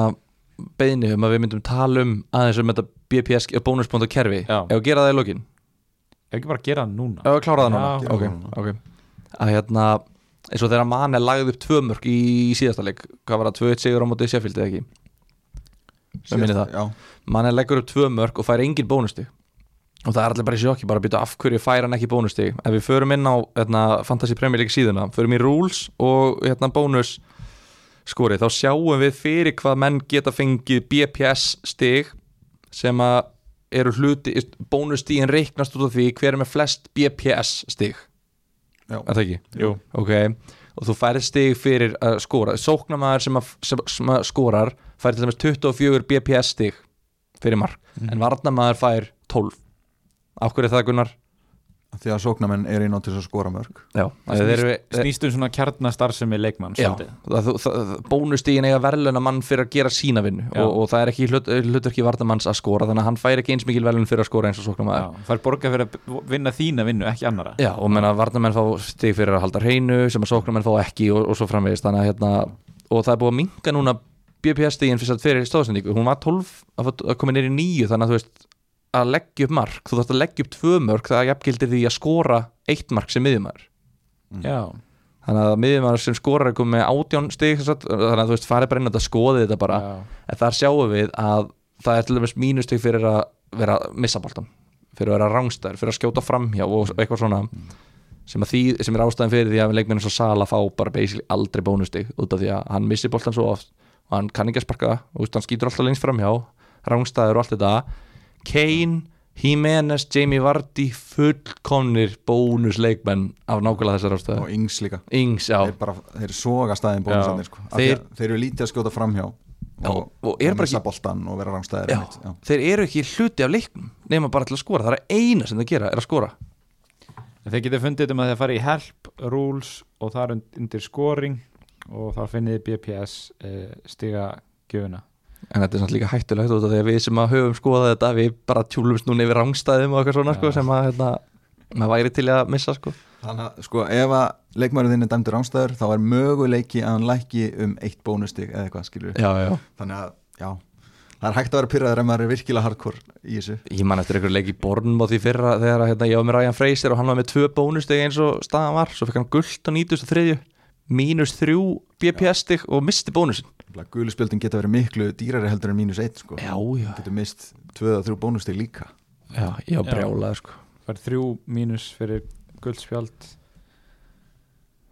beðni um að við myndum tala um aðeins um þetta BPS bónuspunkt og kerfi Já. Ef að gera það í lokin? Ef ekki bara gera það núna? Ef að klára það núna Já. Ok, Gera það ok Að hérna eins og þegar mann er lagði upp tvö mörg í síðasta leik Hvað var það, 2-1 sigur á móti Sheffield eða ekki? Mann er leggur upp tvö mörg og fær engin bónustig. Og það er allir bara í sjokki bara að býta af hverju fær hann ekki bónustig? Ef við förum inn á hérna, Fantasy Premier League síðuna förum í rules og hérna, bónus skori þá sjáum við fyrir hvað menn geta fengið BPS stig sem að eru hluti bónustíðin reiknast út af því hver er með flest BPS stig Já. er það ekki? Jú. ok, og þú færið stig fyrir að skora sóknamaður sem, sem, sem að skorar fær til dæmis 24 BPS stig fyrir mark en varnamaður fær 12 af hverju er það Gunnar? Því að sóknamenn er inn á til að skora mörg. Já, það snýst, snýst um svona kjarnastarfsemi leikmann það, það, bónustígin eiga verðluna mann fyrir að gera sína vinnu og, og það er ekki hlut, hlutverki vartamanns að skora þannig að hann fær ekki eins mikil verðlun fyrir að skora eins og maður Já, fær borga fyrir að vinna þína vinnu, ekki annara Já, og menna varnamenn fá stig fyrir að halda hreinu sem að sóknarmenn fá ekki og, og svo framvegist þannig að hérna, og það er búið að minka núna BPS stigin fyrir, stóðsendingu. Hún var 12 að, fá- að koma nýri 9 þannig að þú veist að leggja upp mark þú þarfst að leggja upp tvö mörk það jafngildir því að skora eitt mark sem miðjumæður Já, þannig að miðjumæður sem skorar komið með sem sagt, þannig að þú veist farið bara inn að þetta skoði þetta bara. Já, en þar sjáum við að það er til dæmis mínustig fyrir að vera að missa boltan fyrir að vera rángstæður, fyrir að skjóta framhjá og eitthvað svona sem, að því, sem er ástæðan fyrir því að leikmennin svo Sala fá bara basically aldrei bónustig út af því að hann missi boltan svo oft og hann kann ekki að sparka og hann skýtur alltaf lengst framhjá rángstæður og allt þetta Kane, Jimenez, Jamie Vardy fullkomnir bónusleikmenn af nákvæmlega þessar ástæður og yngs líka. Yngs, já, þeir, bara, þeir soga staðin bónusarnir sko. Þeir- þeir eru lítið að skjóta framhjá og, Já, og eru bara missa ekki- boltan og vera einmitt, já. þeir eru ekki hluti af leiknum nema bara til að skora, það er eina sem þeir gera er að skora. En Þeir getið fundið þetta með því að fara í help, rules og þar und- undir scoring og þar finnið þið BPS uh, stiga gjöfuna en þetta er samt líka hættulegt út af því að við sem að höfum skoðað þetta við bara tjúlumst núna yfir rángstæðum og eitthvað svona sko, sem að hérna, maður væri til að missa sko. þannig að sko ef að leikmæður þinn er dæmdur rángstæður þá er möguleiki að hann lækki um eitt bónustig eða eitthvað skilur já, já. þannig að já það er hægt að vera pyrraður ef maður er virkilega hardcore í þessu. Ég man eftir einhver leik í Born og því fyrra þegar að, hérna, ég var með Ryan Fraser og hann var með tvö bónusteg eins og staðan var. Svo fekk hann gullt á 93 mínus þrjú BPS-stig og misti bónusin guðluspjöldin geta verið miklu dýrari heldur en mínus eitt sko. Já, já, getur mist tvö að þrjú bónustig líka. Já, Já. brjálað sko. Það er þrjú mínus fyrir guldspjald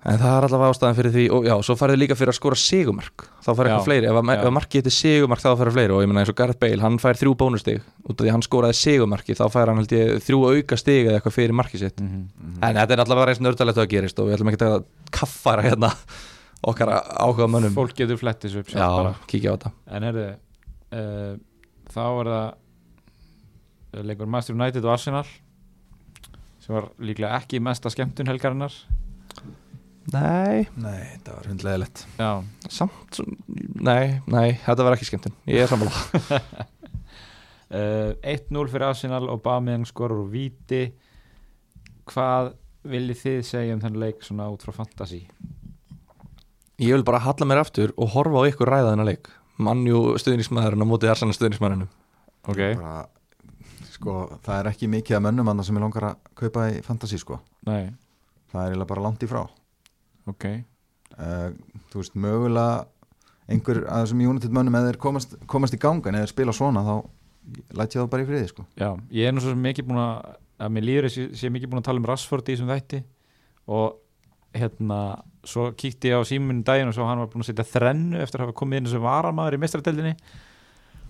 En það er allavega ástæðan fyrir því og já, svo farið líka fyrir að skora sigumark þá fær eitthvað Já, fleiri, ef, að, já. ef markið heitir sigumark þá fær fleiri. Og ég meina eins og Gareth Bale, hann fær þrjú bónustig. Út af því hann skoraði sigumarki þá fær hann held ég þrjú auka stig eða eitthvað fyrir markið sitt. Mm en þetta er allavega reynst nördalegt að gerist og við ætlum ekki að kaffara hérna okkar áhuga mönnum. Fólk getur flett þessu upp Já, sjálf bara. kíkja á þetta. En herðu, uh, þá er það uh, leikur Nei, nei, það var hundlegilegt Já, samt Nei, nei, þetta var ekki skemmtun. Ég er sammála. Uh, 1-0 fyrir Arsenal og Bamiðan skorur úr víti. Hvað viljið þið segja um þennan leik svona út frá fantasy? Ég vil bara halla mér aftur og horfa á ykkur ræða þennan leik. Mannjú stuðnismæðurinn á móti Arsenal stuðnismæðurinnum Ok, bara, sko, það er ekki mikið að mönnum annað sem ég langar að kaupa í fantasy sko. nei, það er eiginlega bara langt í frá ok uh, þú veist, mögulega einhver að þessum United mönnum eða þeir komast, komast í ganga en eða spila svona þá læt ég það bara í friði sko. Já, ég er nú svo sem mikið búin að að mér líður þessi, sé mikið búin að tala um Rashford í þessum þætti og hérna, svo kíkti ég á símunu daginn og svo hann var búin að setja þrennu eftir að hafa komið inn sem varamaður í mestradeldinni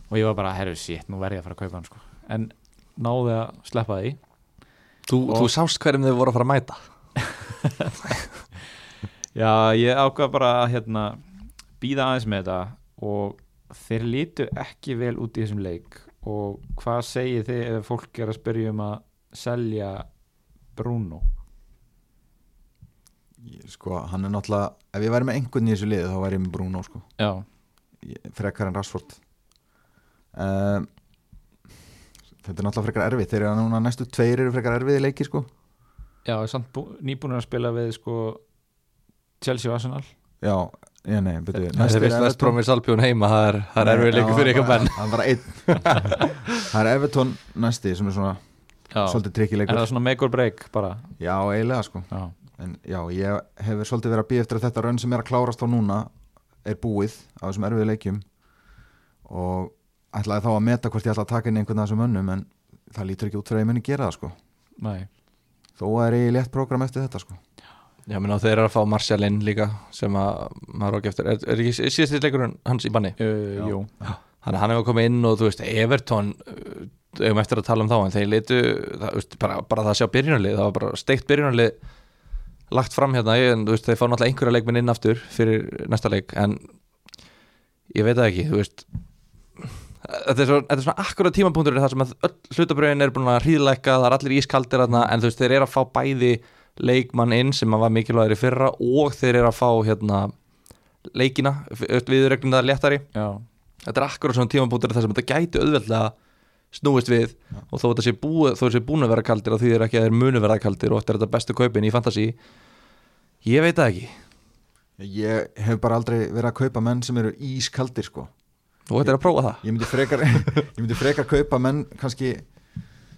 og ég var bara, herru, shit, nú verð ég að fara að kaupa hann sko. en náði að sleppa því Þú, Og- þú sást hverjum þau voru að fara að mæta Já, ég ákvað bara að hérna, býða aðeins með þetta og þeir lítu ekki vel út í þessum leik og hvað segir þið ef fólk er að spyrja um að selja Bruno? Ég- sko, hann er náttúrulega ef ég væri með einhvern í þessu liði þá væri ég með Bruno sko. Frekar en Rashford um, þetta er náttúrulega frekar erfið þeir eru núna næstu tveir eru frekar erfiði leiki sko. já, samt bú- nýbúnir að spila við sko Chelsea og Arsenal? Já, ég nei, betur Það er Bromwich Albion heima Það er, það er erfið leikur fyrir ykkur menn. það er bara einn. Það er Everton næsti sem er svona Já, svolítið trikki er leikur. það svona make or break bara? já, eiginlega sko. Já, en já, ég hefur svolítið verið að býja eftir að þetta raun sem er að klárast á núna er búið á þessum erfiðu leikjum. Og ætlaði þá að meta hvort ég ætla að taka inn einhvern af þessum önnum en það lítur ekki út fyrir að ég muni gera það sko. Nei. Þó er ég í létt prógram eftir þetta sko Já, menn á þeir eru að fá Martial inn líka sem að maður okkur eftir. Er, er ekki síðast leikurinn hans í banni? uh, Jú, Þannig að hann hefur komið inn og þú veist Everton eigum eftir að tala um þá en þeir litu, það, veist, bara, bara það að sjá byrjunarlið það var bara steikt byrjunarlið lagt fram hérna, en þú veist, þeir fá náttúrulega einhverja leikminn inn aftur fyrir næsta leik en ég veit það ekki, þú veist þetta er, svo, þetta er svona akkurat tímapunktur þar sem að öll hlutabröðin er búin að hríðleika það er allir ískaldir þarna en þú veist þeir eru að fá bæði leikmann inn sem var mikilvægir í fyrra og þeir eru að fá hérna leikina, viðregnum það léttari. Já, þetta er akkurat svona tímapunktur þar sem þetta gæti auðveldlega snúist við og þó þetta sé, þetta sé búin að vera kaldir og því er ekki að þeir munu vera kaldir og þetta er þetta bestu kaupin í fantasy ég veit það ekki. Ég hef bara aldrei verið að kaupa menn sem eru ískaldir sko. Og þetta er að prófa það. Ég myndi frekar, ég myndi frekar kaupa menn kannski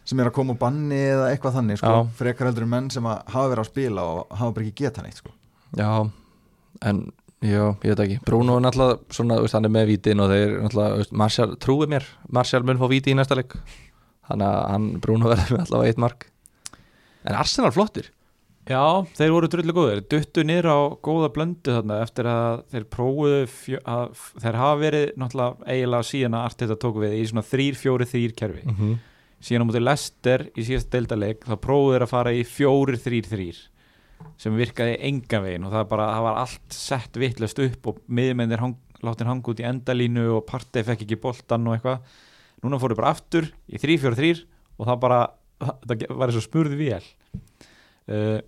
sem er að koma úr banni eða eitthvað þannig sko. Frekar heldur en menn sem að hafa verið að spila og hafa bara ekki geta neitt sko. Já, en já, ég veit ekki Bruno er náttúrulega svona, veist, hann er með vítin og þeir náttúrulega, trúið mér Martial mun fá víti í næsta leik þannig að hann, Bruno verður með allavega eitt mark En Arsenal flottir Já, þeir voru drullu góðir, duttu niður á góða blöndu þarna eftir að þeir prófuðu, fjö, að, þeir hafa verið náttúrulega eiginlega síðan að Arteta tók við í svona 3-4-3 kerfi mm -hmm. Síðan á mútið Lester í síðast deildaleik þá prófuðu þeir að fara í 4-3-3 sem virkaði engan veginn og það, bara, það var allt sett vittlust upp og miðmennir hang, láttin hanga út í endalínu og partey fekk ekki boltan og eitthvað. Núna fóru bara aftur í 3-4-3 og það bara, það var eins og spurði vél. Uh,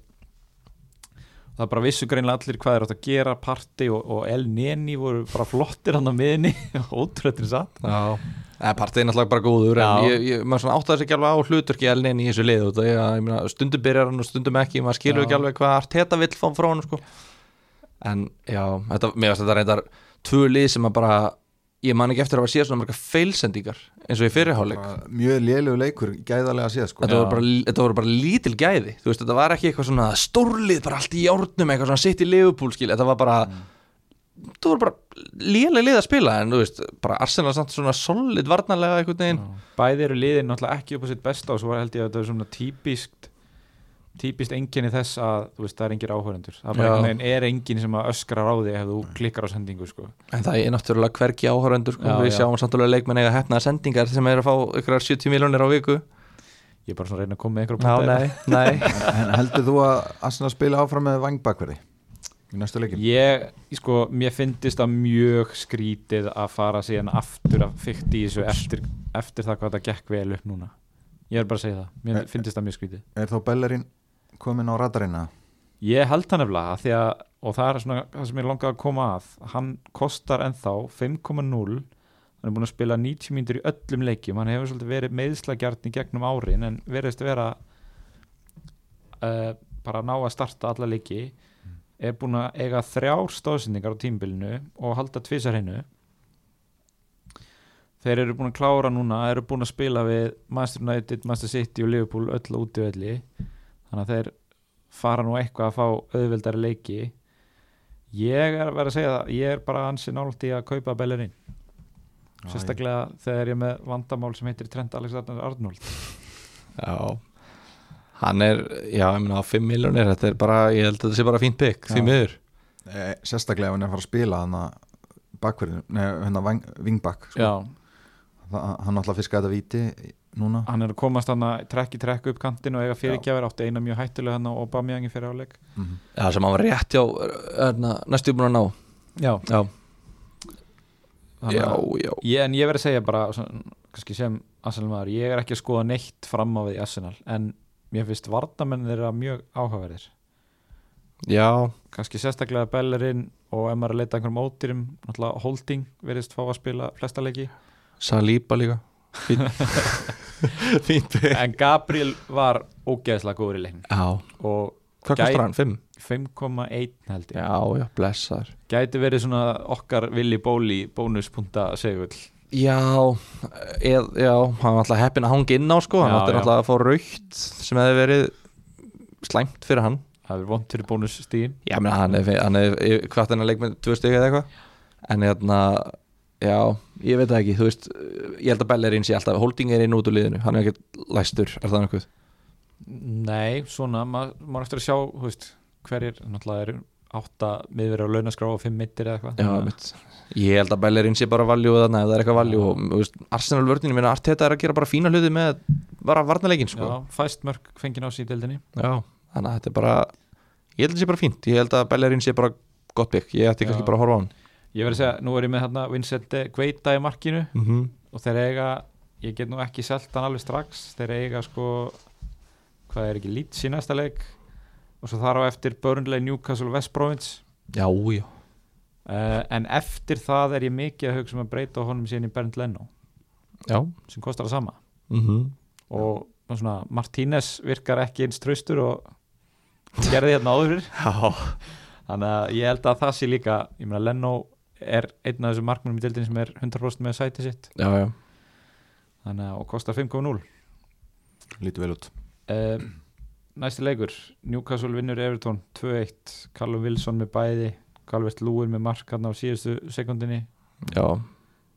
það bara vissu greinlega allir hvað er átt að gera. Parti og, og El Neni voru bara flottir hann á miðinni ótrúlega satt Já partið er náttúrulega bara góður en ég, ég, maður svona áttaði sig ekki alveg á hluturki elnin í þessu lið og það er að, ég meina, stundum byrjar hann og stundum ekki, maður skilur ekki alveg hvað Arteta vill fá frá hann sko. en já, þetta, mér finnst þetta reyndar tvö lið sem að bara ég man ekki eftir að hafa séð svona marga feilsendingar eins og í fyrirháleik mjög lélegu leikur gæðarlega að séð sko. þetta voru, bara, þetta voru bara lítil gæði þú veist, þetta var ekki eitthvað svona stórlið bara allt í járnum, eitthvað svona sitt í Liverpool skil, þetta var bara þetta voru bara léleg lið að spila en þú veist, bara Arsenal samt svona solid varnarlega einhvern veginn. Bæði eru liðin náttúrulega ekki upp á sitt besta og svo held ég að þetta er svona típist típist enginni þess að þú veist, það er engir áhörendur það er, er enginn sem að öskrar á þig ef þú klikkar á sendingu sko. En það er náttúrulega hvergi áhórandur sko. Já, Við já. sjáum samtúrulega leikmenn eiga hefnaða sendingar sem er að fá ykkur 70 miljónir á viku. Ég er bara svona að reyna að koma með einhverjum Já, punkta nei, nei. En heldur þú að Arsenal spila áfram með vangbakverði í næstu leikin? ég, sko, mér finnist það mjög skrítið að fara síðan aftur að fykta í þessu eftir, eftir það hvað það gekk vel upp núna. Ég er bara að segja það, mér Eh, finnst það mjög skrítið. Er þá Bellerin komin á radarina? Ég held hann að að og það er svona það sem ég langaði að koma að. Hann kostar ennþá 5,0 hann er búin að spila 90 mínútur í öllum leikjum. Hann hefur svolítið verið meðslagjarn í gegnum árin en verðist vera uh, bara að ná að starta alla leiki er búin að eiga þrjár stóðsendingar á tímbilinu og halda tvisar hennu þeir eru búin að klára núna eru búin að spila við Master United, Master City og Liverpool öll út í öllu þannig að þeir fara nú eitthvað að fá auðveldari leiki. Ég er að vera að segja það ég er bara ansi nált í að kaupa Bellerin sérstaklega þegar ég er með vandamál sem heitir Trent Alexander Arnold Já Hann er, já, ég meina á 5 miljónir Þetta er bara, ég held að þetta sé bara fínt bygg Því Já. miður. Eh, sérstaklega ef hann er að fara að spila hann að bakverðinu, neða hérna vingbak sko. Já, Það- hann ætla að fiska þetta víti núna. Hann er að komast hann að trekk í trekk upp kantinn og eiga fyrirgjafir átti eina mjög hættulega hann á Aubameyang í fyrir áleik Mhm. Já, sem hann var rétt hjá erna, næstu búin að ná. Já, Já, já, að- já. ég, en ég verð að segja bara svona, kannski sem Arsenal maður, ég er ekki að skoða neitt fram á við í Arsenal en mér finnst vardamenn þeirra mjög áhugaverðir. Já, kannski sérstaklega Bellerin og ef maður er að leita einhverjum ódýrum náttúrulega Holding verðist fá að spila flesta leiki. Saliba líka. Fínt en Gabriel var ógeðslega góður í leiknum. Já, og hvað kostar hann? 5? 5,1 held ég. Já, já, blessaður. Gæti verið svona okkar Willi Bóli bónuspunta segull Já, eð, já, hann var alltaf heppin að hanga inn á sko, hann átti alltaf að fá raukt sem hefði verið slæmt fyrir hann. Það er vont fyrir bónusstíðin Já, menn hann hefði hvart hann að leik með tvö stygg eða eitthvað. En hérna, já, ég veit það ekki þú veist, ég held að Bellerín sé alltaf holding er inn út úr liðinu, hann er ekki læstur er það nokkuð? nei, svona, maður ma eftir að sjá þú veist, hverjir, náttúrulega eru átta miðverið á launaskrá og fimm mittir eða eitthvað. Já, mitt Ég held að Bellerín sé bara valjú ef það er eitthvað valjú og Arsenal vörninu minna Arteta er að gera bara fína hluti með bara varnarleikin sko. Já, fæst mörg fengið á deildinni. Já, þannig að þetta er bara ég held að þetta sé bara fínt, ég held að Bellerín sé bara gott bygg, ég ætti kannski bara að horfa á hann. Ég verði að segja, nú er ég með hérna Vincent Gueita í markinu mm -hmm. og þeir eiga ég get nú ekki selt hann alveg strax þeir eiga sko hvað er ekki lít í næsta leik og svo þar á eftir Burnley, Newcastle, West Province Já, já uh, en eftir það er ég mikið að hugsa um að breyta honum síðan í Bernd Leno Já. sem kostar það sama. Mm og svona, Martínez virkar ekki eins traustur og gerði hérna áður þannig að ég held að það sé líka ég meina Leno er einn af þessum markmannum í deildin sem er 100% með sæti sitt. Já, já. Þannig að og kostar 5.0 Lítið vel út. Uh, næsti leikur. Newcastle vinnur Everton 2-1 Callum Wilson með bæði Calvert Lúin með mark hann á síðustu sekundinni. Já.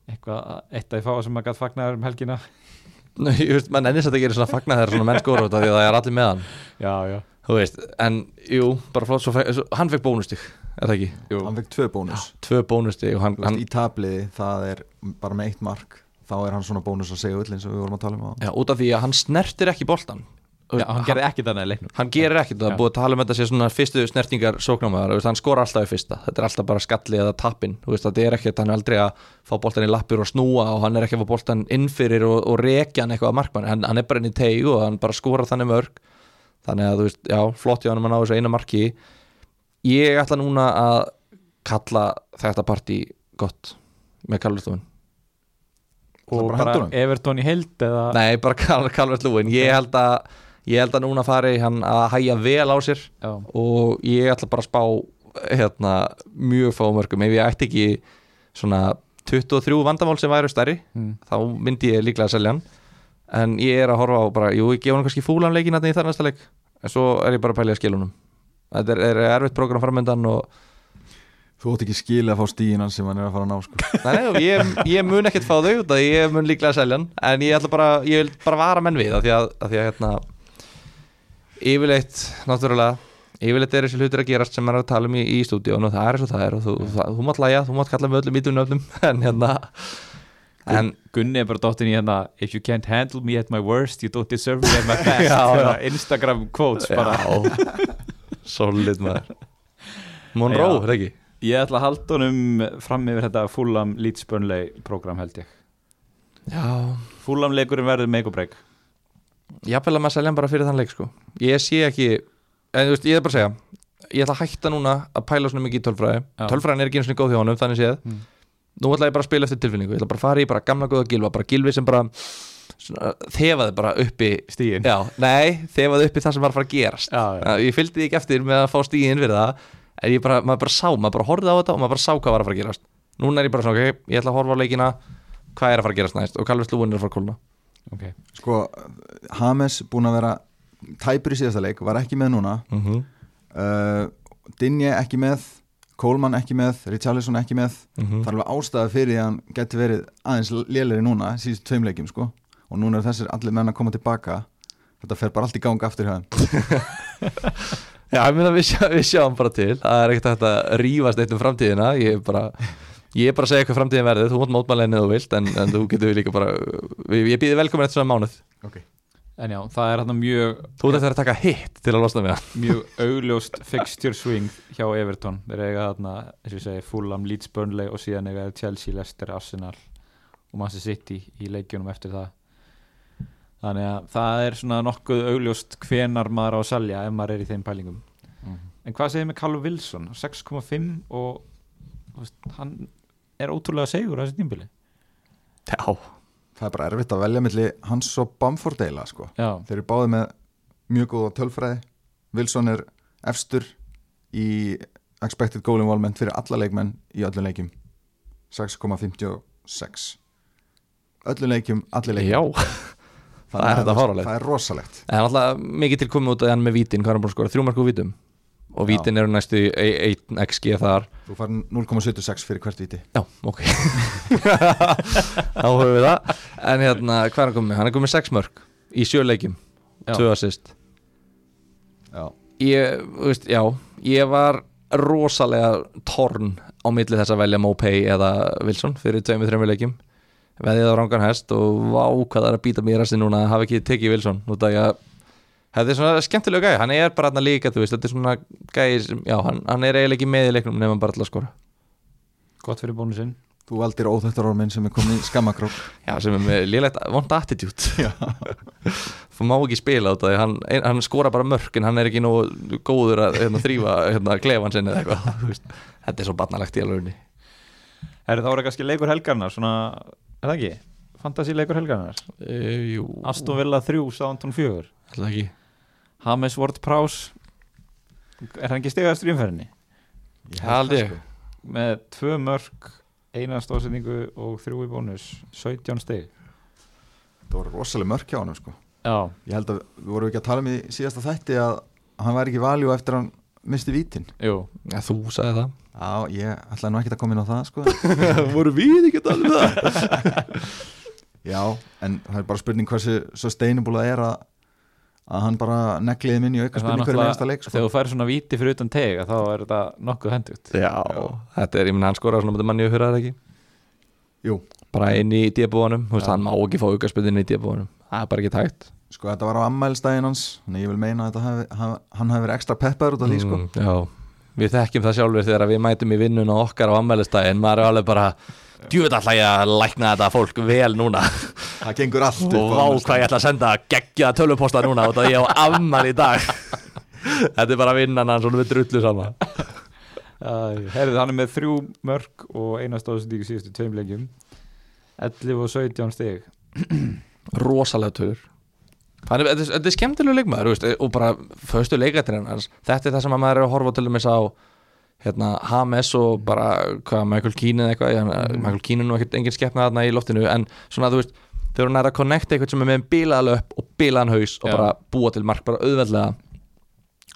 Eitthvað, eitt af því fáa sem maður gætt fagnaður um helgina. Nei, ég veist, mann ennist að það gerir svona fagna þegar svona menn skóra út af því að það er allir með hann. Já, já, Þú veist, en jú, bara flott svo, fe- svo Hann fekk bónustig, er það ekki? Jú. Hann fekk tvö bónus. Tvö bónustig og hann, veist, hann Í tabliði, það er bara með eitt mark Þá er hann svona bónus að segja öll eins og við vorum að tala um á Já, út af því að hann snertir ekki boltan já hann gerði ekki þannig að leiknum. hann gerir ekkert, það er búið að tala um þetta sé svona fyrstu snertingar sóknámaðar, hann skora alltaf í fyrsta. Þetta er alltaf bara skalli eða tappin þetta er ekkert, hann er aldrei að fá boltan í lappir og snúa og hann er ekki að fá boltan innfyrir og, og rekja hann eitthvað að markmann hann, hann er bara inn í teig og hann bara skora þannig mörg. Þannig að þú veist, já, flott hjá hann að ná þessu eina marki. Ég ætla núna að kalla þetta partí gott. Með er og bara? Everton í heild eða? Nei, bara Calvert-Lúin ég held að ég held að núna fari hann að hæja vel á sér já, og ég ætla bara að spá hérna, mjög fá mörgum. Ef ég ætti ekki svona 23 vandamál sem væru stærri mm. þá myndi ég líklega að selja hann. En ég er að horfa á bara, jú, ég gefa hann kannski fúlan leikin í þar næsta leik, en svo er ég bara að pælja að skilunum þetta er, er erfitt program framöndan og Þú átt ekki skilja að fá stíðin hans sem hann er að fara að ná sko. nei, ég, ég mun ekkert fá þau út af því ég mun líklega að selja hann. En ég ætla bara, ég vil bara vara menn við af því að, af því að hérna yfirleitt, náttúrulega yfirleitt er þessi hlutir að gerast sem maður er að tala um í, í stúdíun og það er eins og það er og þú, það, þú mátt læja, þú mátt kalla með öllum ítum nöfnum en hérna en Gunni er bara dottin í hérna if you can't handle me at my worst you don't deserve me at my best. Já, já. Instagram quotes bara. Solid maður. Monroe, er ekki? ég ætla að halda honum fram yfir þetta Fulham Leeds Burnley program held ég. Já, Fulham leikurinn verður make or break jafnvel að maður selja hann bara fyrir þann leik sko. Ég sé ekki, en veist, ég er bara að segja ég ætla að hætta núna að pæla svona mikið í tölfræði. Tölfræðin er ekki eins og góð hjá honum, þannig séð. Mm. nú ætla ég bara að spila eftir tilfinningu, ég ætla bara að fara í bara gamla góða gilva, bara gilvi sem bara svona, þefaði bara uppi stíðin já, nei, þefaði uppi það sem var að fara að gerast. Já, já. ég fylgdi ekki eftir með að fá stíðin fyrir það en ég bara, maður bara sá, maður bara horfði á þetta og maður bara sá hvað var að fara að gerast. Núna er ég bara svona, ok, ég ætla að horfa á leikina hvað er að fara að gerast næst? Og Calvert Lúin er að fara að kólna Okay. Sko, Hames búin að vera tæpur í síðasta leik, var ekki með núna. Mm -hmm. uh, Dinje ekki með Coleman ekki með, Richarlison ekki með. Mhm. það er alveg ástæða fyrir því að hann geti verið aðeins léleri núna síðust tveim leikjum sko. Og núna er þessir allir menn að koma tilbaka. Þetta fer bara allt í gang aftur hjá þeim. Já, ég meina við, sjá, við sjáum bara til. Það er ekkert að rífast eitt um framtíðina. Ég er bara ég er bara að segja hvað framtíðin verður, þú mátt mótmæla henni ef þú vilt en, en þú getur líka bara við, ég býði velkomin eftir svona mánuð. Okay. en já, það er hérna mjög þú ert eftir að taka hitt til að losna með hann. Mjög augljóst fixture swing hjá Everton. Þeir eiga þarna, eins og ég segi, Fulham, Leeds, Burnley og síðan eiga þeir Chelsea, Leicester, Arsenal og Manchester City í leikjunum eftir það. Þannig að það er svona nokkuð augljóst hvenar maður á að salja ef maður er í þeim pælingum. En hvað segir með Callum Wilson? 6,5 og veist, hann er ótrúlega segur á þessu tímbili Já, það er bara erfitt að velja milli hans og Bamford eila sko. Þeir eru báði með mjög góða tölfræði. Wilson er efstur í expected goal involvement fyrir alla leikmenn í öllum leikjum. 6,56 öllum leikjum, allir leikjum. Já. Þannig það er þetta fáránlegt. það er rosalegt. En alltaf mikið til komið út að hann með vítin hvað er hann búin að skora, þrjú marku vítum og vítin eru næstu 1 xg þar. Þú fær 0,76 fyrir hvert viti Já, ok. Þá höfum við það. En hérna, hvað er hann komið? Hann er komið með 6 mörg í sjöleikjum, Já. 2 assist. Já, ég, þú veist, já, ég var rosalega torn á milli þess að velja Mopay eða Wilson fyrir tveimur, þreimur leikjum. Veðið á rangan hest og vá hvað það er að býta mér að sinna núna að hafa ekki tekið Wilson. Út af því að þetta er svona skemmtilega gæði, hann er bara hann líka þú veist, þetta er svona gæði sem, já, hann, hann er eiginlega ekki með í leiknum nefnum bara til að skora. Gott fyrir bónusinn. Þú valdir óþættar orminn sem er komin í skammakrók. Já, sem er með lélegt vond attitude. Það má ekki spila á þetta hann, hann skora bara mörk en hann er ekki nú góður að hérna, þrýfa hérna, klefan sinni eða eitthvað þú veist. Þetta er svo barnalegt í þá er það kannski leikur helgarnar svona, er það ekki? Fantasí leikur helgarnar e, Jú, Aston Villa 3, Southampton 4 alltaf ekki James Ward Prowse Er hann ekki stigaðastur í umferðinni? Ég Held það, ég. sko. Með tvö mörk eina stóðsendingu og þrjú í bónus 17 stig Það voru rosalega mörk hjá hann sko. Já, Ég held að við vorum ekki að tala um í síðasta þætti að hann væri ekki valjú eftir að hann misti vítin jú ja, Þú sagði það Já, ég ætlaði nú ekki að koma inn á það sko. Voru við ekki að tala um það? Já, en það er bara spurning hversu sustainable það er að, að hann bara negliði minn í auka Það er spurning hverju náttúrulega- einasta leik sko. Þegar þú færi svona víti fyrir utan teg þá er þetta nokkuð hendugt. Já, þetta er, ég minna hann skora svona með manni og hurraði ekki? Jú, bara inn í veist, Já. hann má ekki fá aukarspöðin í débúanum, það er bara ekki tægt sko þetta var á ammælstæðin hans Þannig ég vil meina að þetta hafi, hafi, hann hafi verið ekstra peppaður út af því sko. Mm, Já, við þekkjum það sjálfur þegar við mætum í vinnuna okkar á ammælistæðin maður er alveg bara, djúið alltaf ég að lækna þetta fólk vel núna. Það gengur allt upp og vá hvað ég ætla að senda geggja töluposta núna og það ég á ammæli í dag. Þetta er bara vinnan hann svona við drullu saman Herrið, hann er með þrjú mörk og eina stóðsendingu síðustu tveim leikjum. 11 og 17 stig. Rosalega tölur. Þannig, er- þetta er skemmtilegu leikmaður og bara föstu leikatrinn hans. Þetta er það sem að maður er að horfa til dæmis á hérna, Hames og bara hvað, Michael Keane eða eitthvað mm. Michael Keane er nú ekkert engin skeppna þarna í loftinu en svona þú veist, þegar hún er að connecta eitthvað sem er með bilaðan upp og bilaðan haus og bara búa til mark bara auðveldlega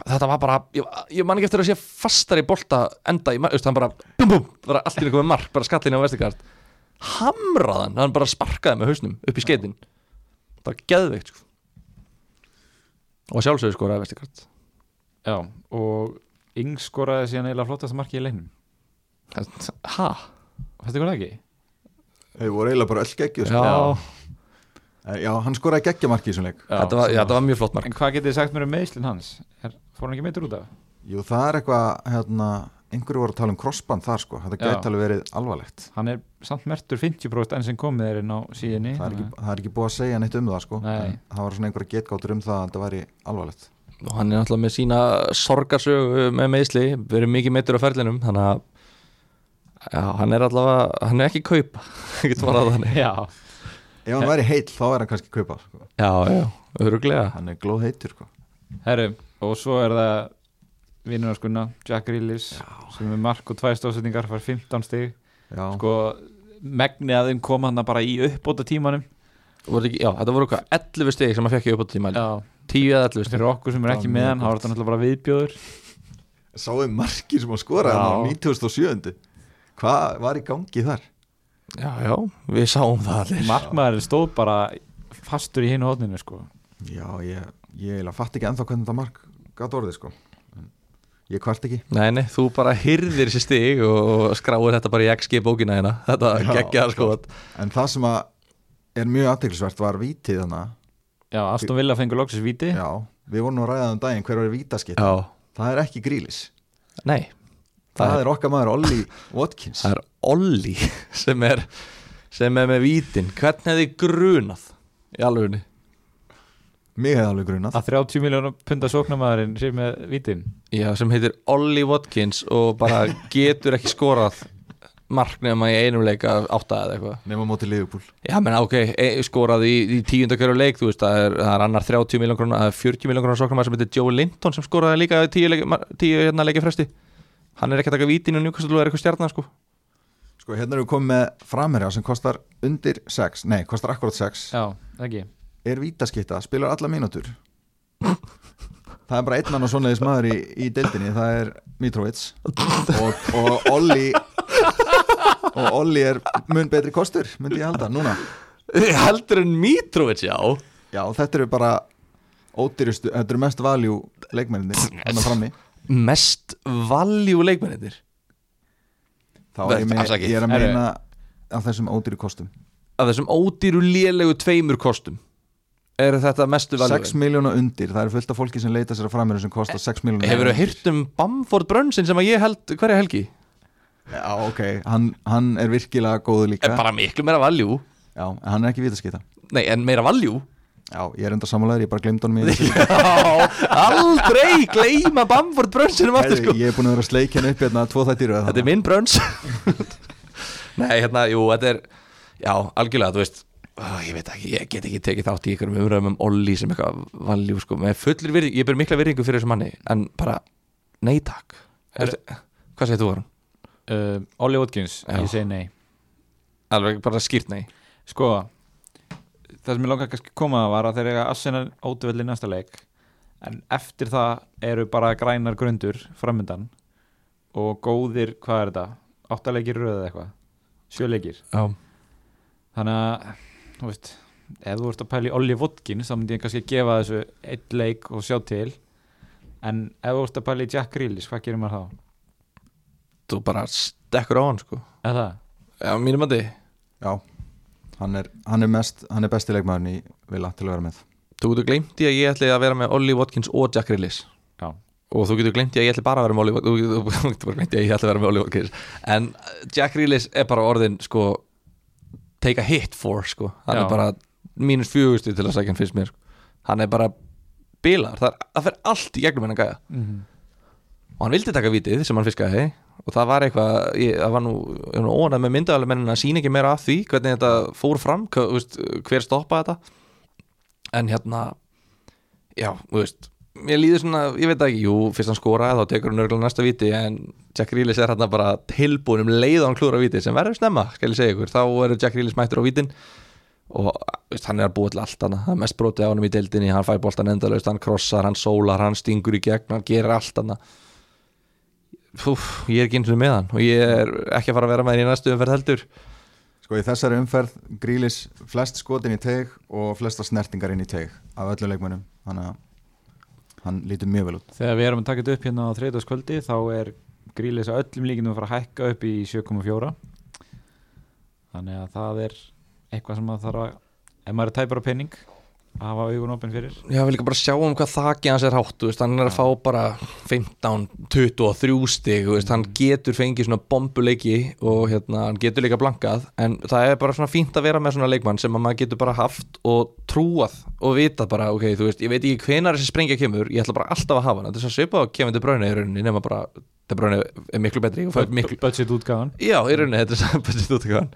þetta var bara, ég, ég man ekki eftir að sé fastar í bolta enda í mark, hann bara bum bum, bara allt í einhverjum mark, bara skallin á vestikart hamraðan, hann bara sparkaði með hausnum upp í skeitin bara geðveikt sko. og sjálfsögur skoraði vestikart Já, og Ings skoraði síðan eiginlega flottasta marki í leiknum ha? Fæstu ykkur það ekki? Þau voru eiginlega bara öll geggju sko. Já, Eh, Já, hann skoraði geggjamarki í þessum leik þetta var, já, þetta var mjög flott mark En hvað getið þið sagt mér um meðslinn hans? Er, fór hann ekki meittur út af? Jú, það er eitthvað, hérna einhverju voru að tala um crossband þar sko þetta Já. gæti alveg verið alvarlegt Hann er samt mertur 50% enn sem komið er inn á síðinni það er, ekki, það er ekki búið að segja neitt um það sko Nei. En það var svona einhverja getgáttur um það að þetta væri alvarlegt og hann er náttúrulega með sína sorgarsögu með meðsli, verið mikið meittur á ferlinum þannig að já, hann er allavega, hann er ekki kaupa ekki tvarað þannig. Já, Ef hann væri heill þá er hann kannski kaupa sko. já, já, öruglega hann er glóð heitur sko. herru, og svo er það vinnunarskuna, Jack Grealish sem er mark og tvær stóðsetningar fær 15 stig. Já, sko, megni að þeim kom hann bara í uppbóta tímanum já, þetta voru hvað, 11 stig sem hann fekk í upp á tíma Já, 10 eða 11 stig fyrir okkur sem er ekki með hann, þá gott. þetta náttúrulega bara viðbjóður Sáðu markið sem Já. hann á 97. Hvað var í gangi þar? já, já, við sáum það allir Markmaður stóð bara fastur í hinu hóðninu sko. Já, ég, ég fatt ekki ennþá hvernig þetta mark gat orðið sko En Ég kvart ekki Nei, nei, þú bara hyrðir þessi stig og skráir þetta bara í XG bókina hérna Þetta geggjaðar sko En það sem að er mjög aðteklisvert var vítið þannig Já, Aston Villa fengur loksins víti. Já, við vorum nú að ræða um daginn hver var vítaskitt Já, Það er ekki grílis nei. Það, Það er okkar maður Olli Watkins. Það er Olli sem er sem er með vítin. Hvern hefði grunað í alvegni? Mig hefði alveg grunað. Að 30 miljónum punda sóknamaðurinn sem með vítin. Já, sem heitir Olli Watkins og bara getur ekki skorað mark nema í einum leik af átta eða eitthvað. Nefna móti Liverpool. Já, menn ok, e, skorað í, í tíunda hverju leik, þú veist, það er, það er annar 30 miljón krónar, það er 40 miljón krónar sóknarmæður sem heitir Joe Linton sem skoraði líka í tíu, leik, tíu hérna leiki fresti. Hann er ekki að taka vítin og njúkastul og er eitthvað stjarnan sko. Sko hérna erum við komið með framherja sem kostar undir 6 Nei, kostar akkurat 6 Já, ekki. Er vítaskitta, spilar alla mínútur. Það er bara einn annar svoleiðis maður í, í deildinni Það er Mitrovic. Og, og Olli Og Olli er mun betri kostur Myndi ég halda, núna. Heldur en Mitrovic, já. Já, þetta eru bara ódýrustu, þetta eru mest valjú frammi. Mest valjú leikmennir Þá er ég, með, Afsakið. ég er að meina af þessum ódýru kostum. Af þessum ódýru lélegu tveimur kostum. Er þetta mestu valjú 6 miljóna undir, það eru fullt af fólki sem leita sér að framherja sem kostar 6 miljóna Hefur þú heyrt um Bamford Brunson sem að ég held hverja helgi? Já, ok, hann, hann er virkilega góður líka. En bara miklu meira valjú Já, en hann er ekki vitaskita Nei, en meira valjú Já, ég er enda sammálaður, ég bara glemd honum í þessu. Já, aldrei gleyma Bamford brönsinum aftur sko. Ég er búin að vera að sleikja hann upp hérna tvo þættir Þetta er minn bröns Nei, hérna, jú, þetta er Já, algjörlega, þú veist ó, Ég veit ekki, ég get ekki tekið þátt í ykkur umræðum um Olli sem eitthvað valjú sko. Með fullir virðing, ég ber mikla virðingu fyrir þessum manni en bara, nei takk. Hvað segir þú Aron? Uh, Olli Watkins, Já. ég segi nei Alveg bara skýrt nei Sko, það sem ég langar kannski að koma að var að þeir eiga Arsenal ótuvelli næsta leik en eftir það eru bara grænar grundur framöndan og góðir, hvað er þetta? Áttaleikir röð eða eitthvað sjöleikir Já, þannig að, þú veist ef þú ert að pæla í Olli Watkins þá myndi ég kannski gefa þessu eitt leik og sjá til en ef þú ert að pæla í Jack Grealish, hvað gerir maður þá? Þú bara stekkur á hann sko Eða það? Já, mínum að þið Já, hann er, hann er mest, hann er besti leikmaðurinn í Villa til að vera með Þú getur gleymt í að ég ætli að vera með Olli Watkins og Jack Grealish Já. og þú getur gleymt í að ég ætli bara að vera með Olli Watkins þú getur bara gleymt í að ég ætli að vera með Olli Watkins en Jack Grealish er bara orðin sko take a hit for sko hann Já. er bara mínus fjögustu til að sækja hann fyrst mér sko. hann er bara bilar það, er, það fer allt í gegnum hennan gæja Mm -hmm. og hann vildi taka vitið sem hann fiskaði og það var eitthvað, ég, það var nú, ég ónæð með myndaðalega menn að sína ekki meira af því hvernig þetta fór fram, hver, stoppaði þetta. En hérna já, þú veist mér líður svona, ég veit það ekki, jú, fyrst hann skoraði þá tekur hann örgulega næsta viti en Jack Grealish er hérna bara tilbúin um leið og hann klúra viti sem verður snemma, skal ég segja ykkur. Þá er Jack Grealish mættur á vitin og veist, hann er að búa til allt hana það er mest brotið á honum í deildinni, hann fæ boltan endalaust hann krossar, hann sólar, hann stingur í gegn hann gerir allt hana Fúf, ég er ekki eins og með hann og ég er ekki að fara að vera með hann í næstu umferð heldur. Sko í þessari umferð grílis flest skotin í teig og flesta snertingar inn í teig af öllum leikmönnum. Þannig að hann lítur mjög vel út. Þegar við erum að taka þetta upp hérna á þriðdagskvöldi þá er grílis að öllum líkinum að fara að hækka upp í 7,4 þannig að það er eitthvað sem maður þarf að ef maður er tæpar á penning að hafa augun opinn fyrir. Já, við líka bara sjá um hvað þakki hans er hátt veist, hann er að fá bara 15, 23 stig veist, hann getur fengið svona bombuleiki og hérna, hann getur líka blankað en það er bara svona fínt að vera með svona leikmann sem að maður getur bara haft og trúað og vita bara, ok, þú veist, ég veit ekki hvenar þessi sprengja kemur, ég ætla bara alltaf að hafa hann er svo svipað á Kevin De Bruyne í rauninni nema bara, De Bruyne er miklu betri og miklu, budget útgáðan Já, í rauninni, þetta er budget útgáðan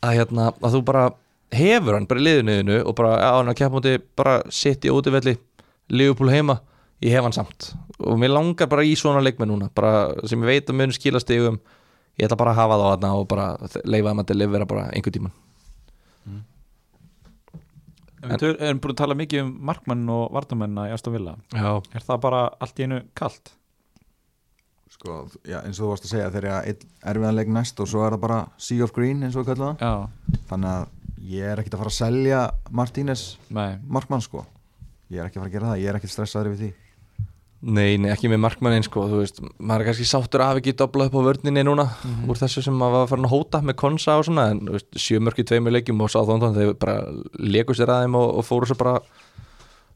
að, hérna, að þú bara hefur hann bara í liðunuðinu og bara á hann að keppa múti bara sitt í útivelli Liverpool heima, ég hef hann samt. Og mér langar bara í svona leikmenn núna bara sem ég veit að mun skila stigum ég ætla bara að hafa það á þarna og bara leifa þeim að delivera bara einhver tíman Við töl- erum búin að tala mikið um markmann og vardamennina í Aston Villa. Já, Er það bara allt í einu kalt? Sko, já, eins og þú varst að segja þeir eru að erfiðan leik næst og svo er það bara Sea of Green eins og við kallum það. Já, þannig að ég er ekkert að fara að selja Martínez nei. markmann sko. Ég er ekki að fara að gera það, ég er ekkert stressaður við því. Nei, nei, ekki með markmannin sko, þú veist, maður er kannski sáttur að hafa ekki doblað upp á vörninni núna úr þessu sem maður var farin að hóta með konsa og svona en þú veist, sjömörk í tveimur leikjum og sá þóndan þeir bara leku sér að þeim og, og fóru svo bara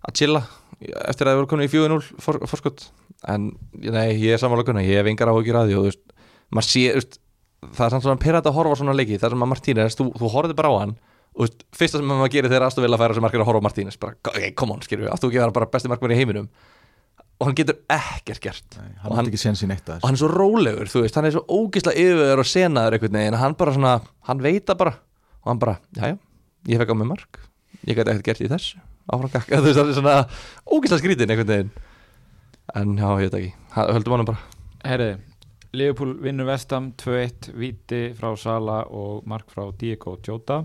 að chilla eftir að þeir voru komin í 4-0 for, forskot. En nei, ég er samanlega kunna, ég hef engar áhugir að því og þú veist, maður sé, þú veist það er samt svona pyrrætt að horfa á svona leiki þar sem að Martínez, þú, þú horfði bara á hann og fyrsta sem maður gerir þegar Aston Villa færa sem markir að horfa á Martínez, bara, ok, come on, áttu ekki að vera bara besti markmann í heiminum? Og hann getur ekkert gert. Nei, Og hann hann- ekki séns í neitt að og hann er svo rólegur, þú veist, hann er svo ógislega yfirveður og senaður einhvern veginn, hann bara svona hann veit það bara, og hann bara jájá, ég fekk á mig mark. Ég gæti ekkert gert í þessu, áfram gakka þú veist, hann er svona ógislega skrítin einhvern veginn. En já, ég veit ekki. Ha- höldum honum bara, Herri, Liverpool vinnur vestam 2-1 viti frá Sala og mark frá Diego Jota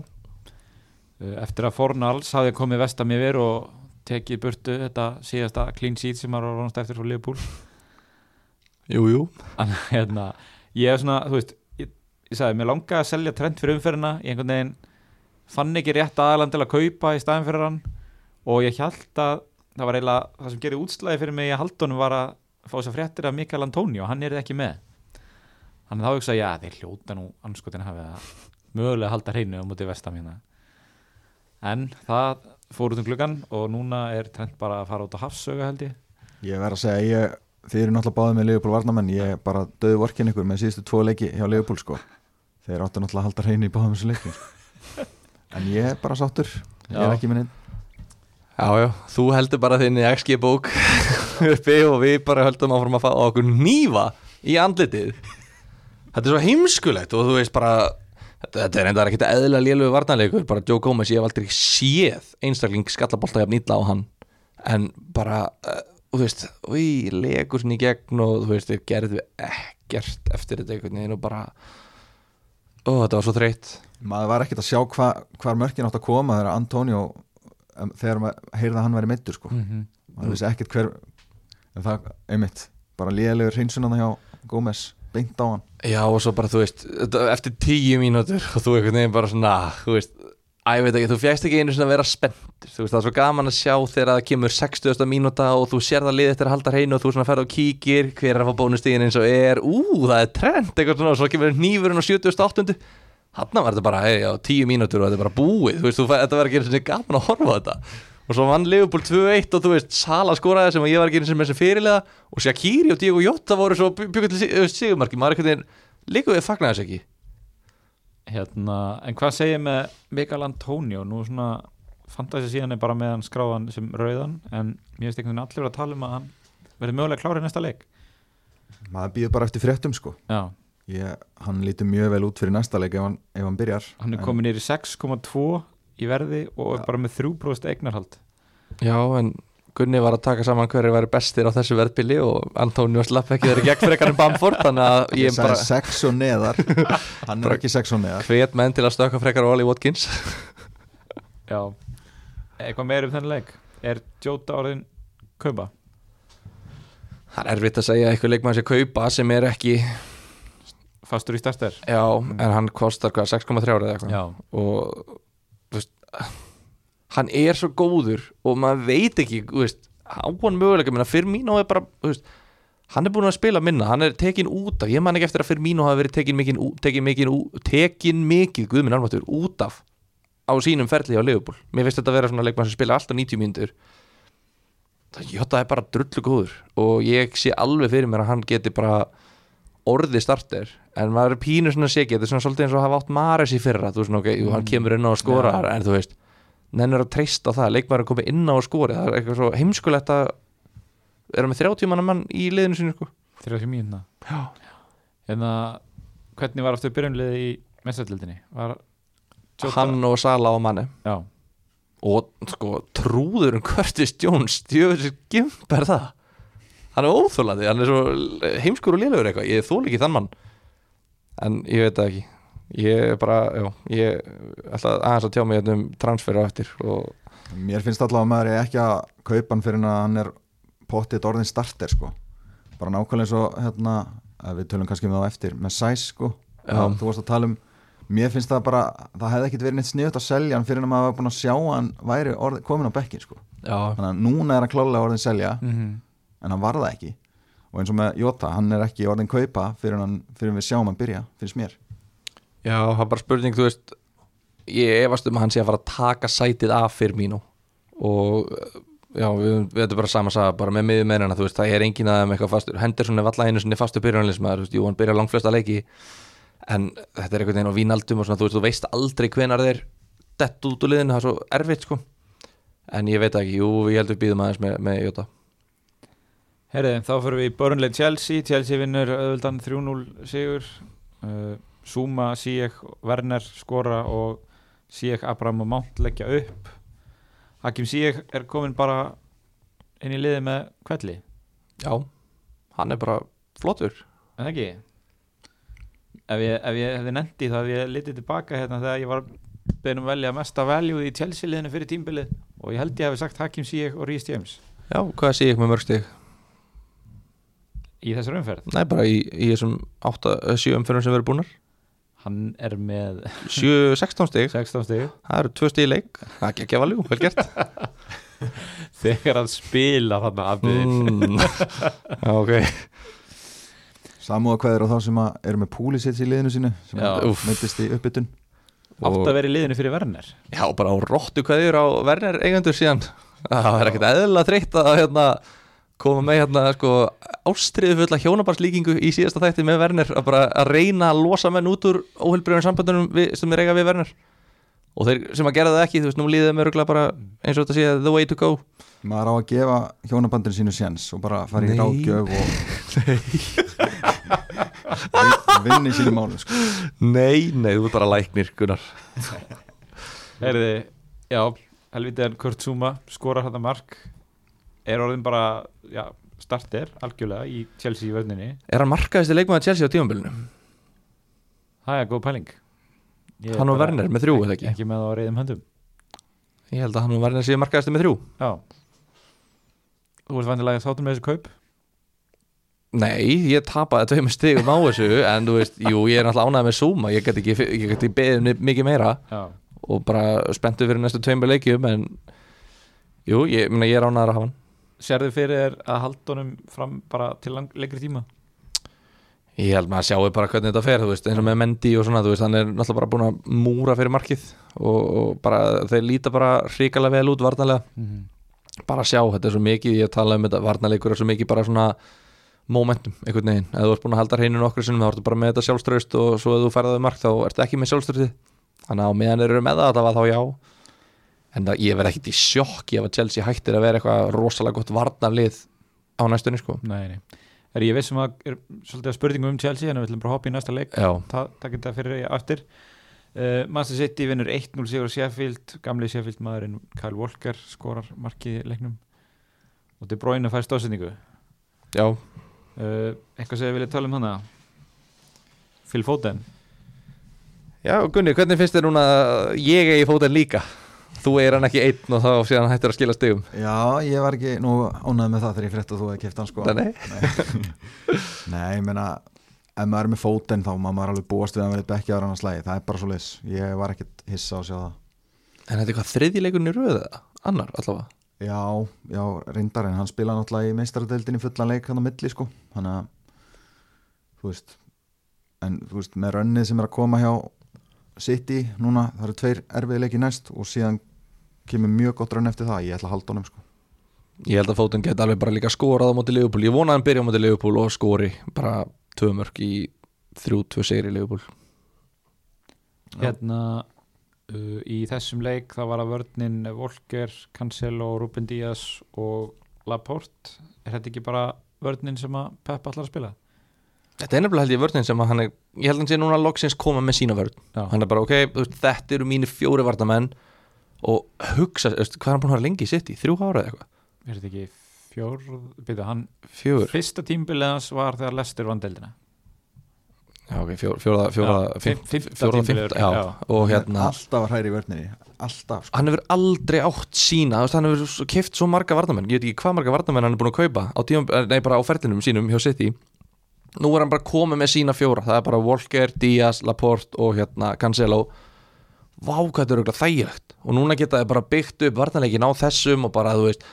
eftir að Fornals hafði komið vestam yfir og tekið burtu þetta síðasta clean sheet sem var vonast eftir frá Liverpool. Jú, jú. Þannig að hérna, ég er svona, þú veist ég, ég sagði, mér langaði að selja trend fyrir umferðina. Ég einhvern veginn fann ekki rétt aðaland til að kaupa í staðin fyrir hann og ég held að það var eiginlega, það sem gerði útslæði fyrir mig í haldunum var að fá þess að fréttir af Mikael Antonio, hann er ekki með. Þannig þá hugsa ég, já, þeir hljóta nú anskotin hafið að mögulega halda hreinu á móti vestam hérna en það fór út um gluggan og núna er trend bara að fara út á hafsöga held ég. Ég verð að segja, ég þið eru náttúrulega báðið með Leopold varnamenn ég er bara döðu vorkin ykkur með síðustu tvo leiki hjá Leopold sko. Þeir áttu náttúrulega að halda hreinu í báðum þessu sko. en ég er bara sáttur. Ég er ekki minn Já, já, þú heldur bara þinni XG bók uppi og við bara höldum áfram að fá okkur nýfa í andlitið. Þetta er svo heimskulegt og þú veist bara Þetta, þetta er enda ekkert eðlilega lélögu varnarleikur bara Joe Gomez, ég hef aldrei séð einstakling skallabolta jafn illa á hann. En bara, uh, þú veist úi, legur sinni í gegn og þú veist, þeir gerðu ekkert eftir þetta einhvern veginn og bara ó, þetta var svo þreytt. Maður var ekkert að sjá hva, hvar mörkin átt að koma þegar Antonio um, þegar maður heyrði að hann væri meittur sko. Mhm. maður vissi ekkert hver en það, einmitt, bara lélegur hreinsunana hjá Gómez, beint á hann Já og svo bara þú veist eftir tíu mínútur og þú einhvern veginn bara svona þú veist, að ég veit ekki, þú fjæst ekki einu svona að vera spenntur, þú veist það er svo gaman að sjá þegar það kemur 60. mínúta og þú sér það lið eftir að halda hreinu og þú svona ferð og kíkir hver er að fá bónustíðin eins og er ú, það er trend, eitthvað svona og svo kemur nýfurinn á 78. Hanna var þetta bara, hei, já, tíu mínútur og þetta er bara búið, þú veist, þú, þetta var ekki einu svona gaman að horfa þetta og svo vann Liverpool 2-1 og þú veist, Sala skoraði sem ég var ekki einu sinni með sem fyrirlega og Shaqiri og Diego Jota voru svo byggjum til sigumarki, maður einhvern veginn líka við fagnar þess ekki? Hérna, en hvað segir með Mikael Antonio? Nú svona fantasi síðan er bara með hann skráðan sem rauðan en mér finnst einhvern veginn allir að tala um að hann verði mögulega klárið næsta leik. Maður býður bara eftir fréttum sko. Já, ég, hann lítur mjög vel út fyrir næsta leik ef hann, ef hann byrjar. Hann er En- komin nýr í 6,2 í verði og er bara með 3% eignarhald. Já, en Gunni var að taka saman hverju væri bestir á þessu verðbili og Antonio slapp ekki þeirri gegn frekar en Bamford þannig að ég ég bara sex og neðar. Hann er ekki sex og neðar. hvet menn til að stökka frekar Oli Watkins. Já, eitthvað meir um þennan leik? Er Jóta orðin kaupa? Það er erfitt að segja eitthvað leikmann sem kaupa sem er ekki fastur í starter Já, en hann kostar hvað, 6,3 eða eitthvað? Já, og hann er svo góður og maður veit ekki veist, á hann möguleika minna Firmino er bara veist, hann er búin að spila minna hann er tekin út af, ég man ekki eftir að Firmino hafi verið tekin mikið, tekin mikið, tekin mikið guðminn almatur, út af á sínum ferli á Liverpool. Mér finnst þetta að vera svona leikmann sem spila alltaf 90 mínútur. Það er bara drullu góður og ég sé alveg fyrir mér að hann geti bara orði starter en maður er pínur svona segi þetta er svona svolítið eins og að hafa átt Mares í fyrra þú veist, ok, jú, hann kemur inn á að skora Já. en þú veist, nennur að treysta það leikmaður að koma inn á að skora það er eitthvað svo heimskulegt að vera með 30 manna mann í liðinu sínu sko. 30 mínúna Já. Hérna, hvernig var aftur byrjunliði í Jota hann og Sala og manni Já, og sko, trúður um Curtis Jones djöfisir gimp er það hann er óþólandi, hann er svo heimskur og lélugur eitthvað, ég þól ekki þann mann. En ég veit það ekki. Ég er bara, já, ég ætla aðeins að tjá mig hérna um transfer á eftir og mér finnst allavega að maður er ekki að kaupa hann fyrir að hann er pottið orðin starter sko. Bara nákvæmlega eins og hérna við tölum kannski með það á eftir með sæs sko. Já. Að þú varst að tala um mér finnst það bara, það hefði ekkit verið neitt sniðut að selja hann fyrir að maður var búin að sjá hann væri orð, komin á bekkin sko. Já, þannig að núna er hann klálega orðin selja. Mm en hann var það ekki. Og eins og með Jota, hann er ekki orðin kaupa fyrir, hann, fyrir við sjáum hann byrja, finnst mér. Já, það er bara spurning þú veist, ég efast um að hann sé að fara að taka sætið af fyrir mínu. Og já, við, erum bara saman bara með miður meirina þú veist, það er engin að Henderson er valla einu sinni fastur byrjunalismæður, þú veist, jú, hann byrja langflesta leiki. En þetta er einhvern veginn á vínaldum og svona, þú veist, þú veist aldrei hvenar þeir dett út úr liðinu, það er svo erfitt sko. En ég veit ekki, jú, ég held við býðum aðeins með, með Jota Herriði, þá fyrir við í Burnley Chelsea. Chelsea vinnur auðvöldan 3-0 sigur. Uh, Zuma, Ziyech, Werner skora og Ziyech, Abraham og Mount leggja upp. Hakim Ziyech er komin bara inn í liði með kvelli. Já, hann er bara flottur. En ekki? Ef ég, ef ég hefði nendi þá ef ég litið tilbaka hérna þegar ég var beðin um að velja mesta value í Chelsea liðinu fyrir tímbilið og ég held ég hefði sagt Hakim Ziyech og Rhys James. Já, hvað sé ég með mörg stig? Í þessar umferð? Nei, bara í, í þessum 7 umfyrir sem verður búnar. Hann er með 7, 16 stig. 16 stig. Það eru tvö stíð í leik. Það er ekki að valjú, vel gert. Þegar hann spila þarna afbyrðin mm. Já, ok. Samúða kveður á þá sem eru með Púlisitt í liðinu sínu sem meittist í uppbytun. Átt að vera í liðinu fyrir Werner. Já, bara á róttu kveðjur á Werner eigendur síðan. Það er ekkert eðlilega þreytt að hérna, koma með hérna sko ástriðu fulla hjónabarslíkingu í síðasta þætti með Werner að bara að reyna að losa menn út úr óheilbreyðum sambandunum við, sem er eiga við Werner. Og þeir sem að gera það ekki, þú veist, nú líðið með örgulega bara eins og þetta sé the way to go. Maður á að gefa hjónabandinu sínu séns og bara fara í Nei. ráðgjöf og vin- vinna í sínu málu sko. Nei, nei, þú er bara læknir, Gunnar. Herði, já, helviti en Kurt Zuma skorar þetta mark er orðin bara, já, starter algjörlega í Chelsea vörninni. Er hann markaðist í leikmaður Chelsea á tímabilinu? það er góð pæling. Ég Hann og Werner með þrjú, eða ekki? ekki með á reyðum höndum. Ég held að hann og Werner séu markaðist með þrjú. Já. Þú veist vandilega þáttum með þessu kaup? Nei, ég tapaði tveimur stigum á þessu en þú veist, jú, ég er náttúrulega ánægð með Zuma ég get ekki, ég get ekki beðið um mikið meira. Já, og bara spenntu fyrir næstu tveimur leikjum en jú, ég, ég er ánægður að hafa hann sérðu fyrir þér að halda honum fram bara til lang, lengri tíma? Ég held maður að sjáu bara hvernig þetta fer þú veist, eins og með Mendy og svona, þú veist, hann er náttúrulega bara búin að múra fyrir markið og, og bara, þeir líta bara hrikalega vel út varnalega, bara sjá þetta er svo mikið, ég tala um þetta, varnalegur er svo mikið bara svona momentum einhvern veginn, ef þú ert búin að halda hreinu nokkur sinnum þá ertu bara með þetta sjálfströst og svo ef þú færðaði mark þá ertu ekki með sjálfströsti þannig að á meðan eru með það, það var þá já en það, ég verð ekkit í sjokk ef að Chelsea hættir að vera eitthvað rosalega gott varnarlið á næstunni sko. Nei, nei. Er ég vissum að er svolítið að spurningum um Chelsea en við ætlum bara að hoppa í næsta leik Já, það takk þetta fyrir ég aftur. Uh, Manchester City vinnur 1-0 sigur á Sheffield. Gamli Sheffield maðurinn Kyle Walker skorar markið í leiknum. Og De Bruyne fær stóðsendingu já, uh, eitthvað sem ég vilja tala um hana Phil Foden. Já, Gunni, hvernig finnst þér núna að ég eigi fótinn líka? Þú er hann ekki einn og þá síðan hann hættur að skila stegum já, ég var ekki nú ánægð með það þegar ég frétt að þú hefði kæft hann sko. Nei, nei, ég meina ef maður er með fótinn þá maður alveg búast við að vera bekkjaður annars lægi, það er bara svo leis ég var ekkert hissa á að sjá það. En þetta er eitthvað þriðjileikurinn í röða Annar allavega? Já, já, reyndar en hann spila náttúrulega í meistaradeildinni fullan leik hann á milli sko. Þannig að þú veist en þú veist með rönnið sem er að koma hjá City núna, það eru tveir erfiði leiki næst og síðan kemur mjög gott rönn eftir það, ég ætla að halda honum sko Ég held að fótinn geti alveg bara líka skorað á móti Liverpool Ég vona að hann byrja á móti Liverpool og skori bara tvö mörg í þrjú, tvö sigri Liverpool Já. hérna uh, í þessum leik það var að vörnin Volker, Cancelo, Ruben Díaz og Laporte er þetta ekki bara vörnin sem að Pep allar að spila? Þetta er nefnilega held ég vörðin sem að hann er Ég held að hann sé núna loksins koma með sína vörð Já. Hann er bara ok, veist, þetta eru mínir fjóri vartamenn og hugsa, hvað er hann búin að vera lengi í sitt í? Þrjú ára eða eitthvað? er þetta ekki fjór, byrja hann Fjögur? fyrsta tímbilið hans var þegar Lester vann deildina Já, ok, fjóra, fjóra, fjóra, Já, fimm- fimm- fimmta fjóra, tímabilið, fimmta, já, og hérna alltaf að hræri í vörninni, alltaf sko. hann hefur aldrei átt sína hann hefur svo- keypt svo marga varnamenn ég veit ekki hvað marga varnamenn hann er búin að kaupa á tíum, eh, nei, bara á ferlinum sínum hjá City nú er hann bara komið með sína fjóra það er bara Walker, Díaz, Laporte og hérna Cancelo vá hvað þetta er auðvitað þægilegt. Og núna geta þið bara byggt upp varnarleikin á þessum og bara þú veist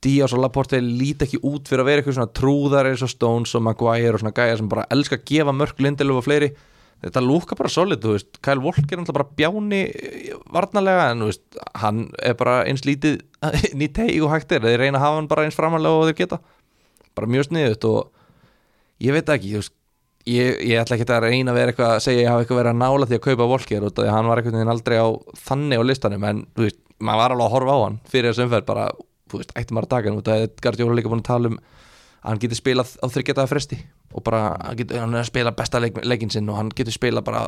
Díaz og Laporte líti ekki út fyrir að vera eitthvað svona trúðar eins og Stones og Maguire og svona gæjar sem bara elska að gefa mörg Lindelöf og fleiri. Þetta lúka bara solid, þú veist. Kyle Walker er náttúrulega bara bjáni varnarlega en þú veist, hann er bara eins lítið ný teig og hægt er. Þeir reyna að hafa hann bara eins framanlega og þeir geta. Bara mjög sniðut og ég veit ekki, þú veist ég, ég ætla ekki að reyna að vera eitthvað að segja ég hafa eitthvað verið að nála því að kaupa Walker út af því að hann var einhvern veginn aldrei á þannig á listanum en þú veist, maður var alveg að horfa á hann fyrir þessu umferð bara, þú veist, ætti maður að taka hann út af því að Gardiola líka búin að tala um að hann getur spilað á þryggjataða fresti og bara, hann, getur, hann er að spila besta leik, leikinn sinn og hann getur spilað bara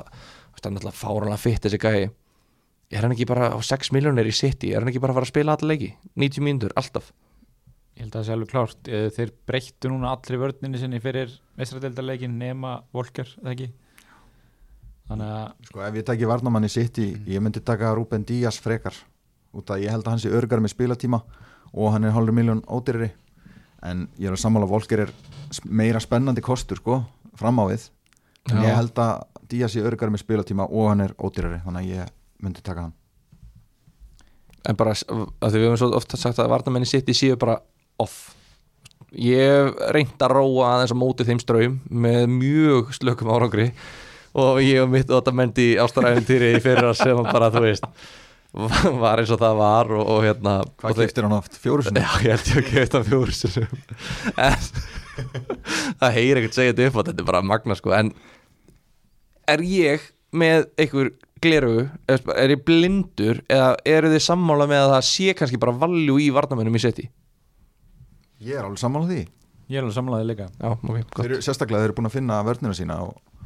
hann er alltaf fáranlega fitt þessi gæi. Er hann ekki bara á 6 miljónir í City? Er hann ekki bara að fara að spila alla leiki? 90 mínútur, alltaf ég held að það sé alveg klárt. Eh, þeir breyttu núna allri vörninni sinni fyrir mestradeildarleikin nema Volker, eða ekki? Þannig að Sko ef ég tæki varnamann í City ég myndi taka Ruben Díaz frekar. Út að ég held að hann sé örgar með spilatíma og hann er hálfur miljón ódýrari. En ég er að sammála Volker er meira spennandi kostur sko fram á við. En Já. ég held að Díaz sé örgar með spilatíma og hann er ódýrari þannig að ég myndi taka hann. En bara, að því við hefum svo ofta sagt að varnamenni City séu bara off. Ég reynt að róa aðeins á móti þeim ströym með mjög slökum árangri og ég hef mitt óta mendi ástaræfintýri í fyrir að sem bara, þú veist var eins og það var og, og hérna Hvað og keftir hann oft? Fjóru sinni? Já, ég held ég að gefa þetta fjóru sinum en það heyri ekkert segja þetta upp þetta er bara magna sko. En er ég með einhver glerugu, er ég blindur eða eru þið sammála með að það sé kannski bara valjú í varnamennum í seti Ég er alveg sammála því. Ég er alveg samlaðið líka. Já, ok, þeir eru, Sérstaklega þeir eru búin að finna vörnina sína og,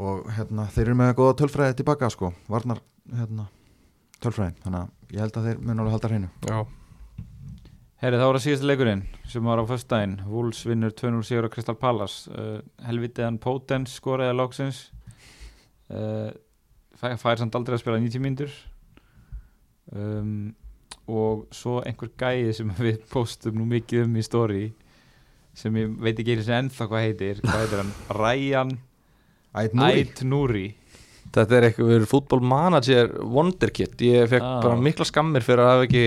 og hérna, þeir eru með góða tölfræði tilbaka sko, varnar hérna, tölfræði, þannig að ég held að þeir mun alveg halda hreinu. Já, Herri, þá var það síðasta leikurinn sem var á föstudaginn. Wolves vinnur 2-0 sigur á Crystal Palace. Uh, Helvitiðan Potens skoraði loksins. Uh, fær, fær samt aldrei að spila 90 mínútur. Um, og svo einhver gæði sem við postum nú mikið um í story sem ég veit ekki einu sem ennþá hvað heitir hvað heitir hann? Ryan Æt Núri, Ait Núri Þetta er eitthvað fútbolmanager wonderkid. Ég fekk Ah. bara mikla skammir fyrir að hafa ekki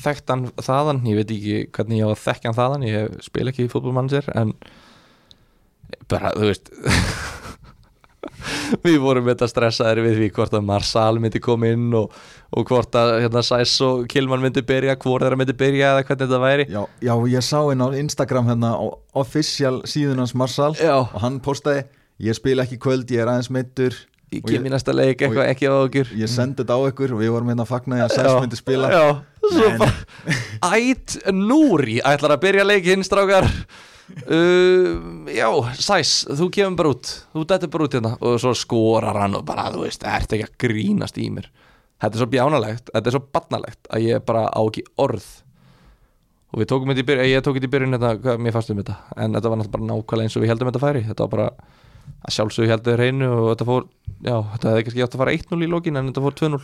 þekkt hann þaðan. Ég veit ekki hvernig ég á að þekka hann þaðan. Ég spil ekki fútbolmanager en bara, þú veist Við vorum þetta stressaðir við því hvort að Marsal myndi koma inn og, og hvort að hérna, Sæs og Kilman myndi byrja hvort þeirra myndi byrja eða hvernig þetta væri. Já, já, ég sá inn á Instagram hérna á official síðun hans Marsal Já. og hann postaði, ég spila ekki kvöld, ég er aðeins meittur Ég kem í næsta leik, eitthvað ekki á okkur. ég sendi þetta á ykkur og við vorum hérna að fagna því að Sæs myndi spila. Já, Ætt Núri ætlar að byrja leikinn strákar uh, Já, Sæs þú kemur bara út, þú dættir bara út hérna og svo skorar hann og bara þú veist, ert ekki að grínast í mér? Þetta er svo bjánalegt, þetta er svo barnalegt að ég bara á ekki orð. Og við tókum þetta í byrjun, ég tók þetta í byrjun þetta, hvað mér fannst um þetta, en þetta var náttúrulega bara nákvæmlega eins og við heldum þetta færi, þetta var bara að sjálfsögðu heldur hreinu og þetta fór já, þetta hefði kannski átt að fara 1-0 í lokin en þetta fór 2-0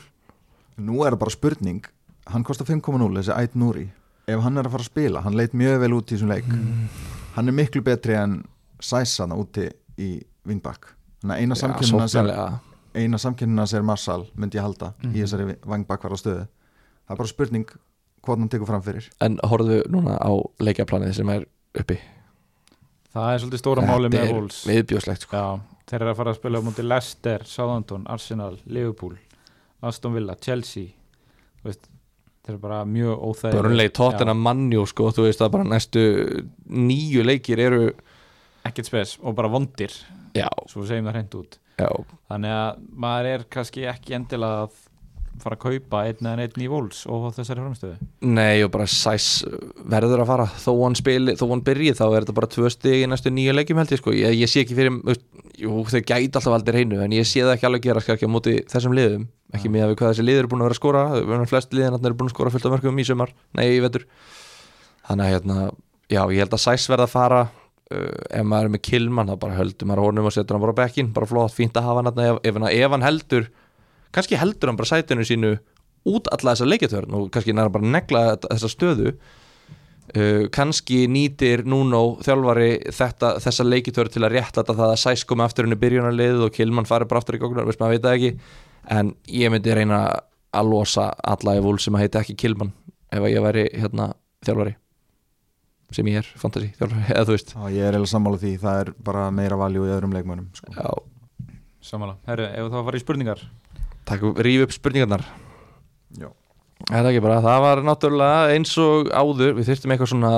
Nú er bara spurning Hann kostar 5,0 þessi Æt Núri Ef hann er að fara að spila, hann leit mjög vel út í þessum leik Hann er miklu betri en Sæsana úti í Vingbak Þannig að eina samkennina sem Marsal myndi ég halda í þessari Vingbakvar á stöðu. Það er bara spurning hvað hann tekur fram fyrir. En horfðu núna á leikjaplanið sem er uppi? Það er svolítið stóra máli með Wolves. viðbjóðslegt sko. Já, þeir eru að fara að spila á móti Leicester, Southampton, Arsenal, Liverpool Aston Villa, Chelsea. Þú veist, þeir eru bara mjög óþægir Börnleik tóttina mannjú sko, þú veist að bara næstu nýju leikir eru ekkert spes og bara vondir. Já, svo segjum það hreint út. Já, þannig að maður er kannski ekki endilega að fara að kaupa einn eða einn í Wolves og þessari framstöðu nei og bara sæs verður að fara, þó hann spili þó hann byrji þá er þetta bara tvö stig í næstu nýju leikjum held ég sko, ég, ég sé ekki fyrir jú, þau gæti alltaf aldrei hreinu en ég sé það ekki alveg gera skakki á móti þessum liðum. Ekki með að við hvað þessi liður er búin að vera að skora. Við erum flest liðin eru búin að skora fullt af mörgum í sumar. Nei, í vetur. Þannig að hérna, já, ég held að sæs verða að fara uh, ef maður er með kilmann þá bara höldum maður honum og setur hann bara á bekkin bara flott, fínt að hafa hann ef, ef, ef hann heldur kannski heldur hann bara sætinu sínu út alla þessa leikjartörn og kannski næra bara að negla þetta- þessa stöðu. Uh, kannski nýtir Nuno þjálfari þetta, þessa leikjartörn til að réttlæta það að Sæs komi aftur henni byrjunarlið og Kilman fari bara aftur í góknar, veist maður veit það ekki. En ég myndi reyna að losa alla í vúl sem að heita ekki Kilman ef að ég væri hérna þjálfari. Sem ég er, fantasy þjálfari, eða þú veist. Já, ég er eiginlega sammála því, það er bara meira valjú í öðrum leikmönum sko. Já, Samanlega, herru, ef þá að fara í spurningar ríf upp spurningarnar. Já. Er það ekki bara, það var náttúrulega eins og áður, við þurftum eitthvað svona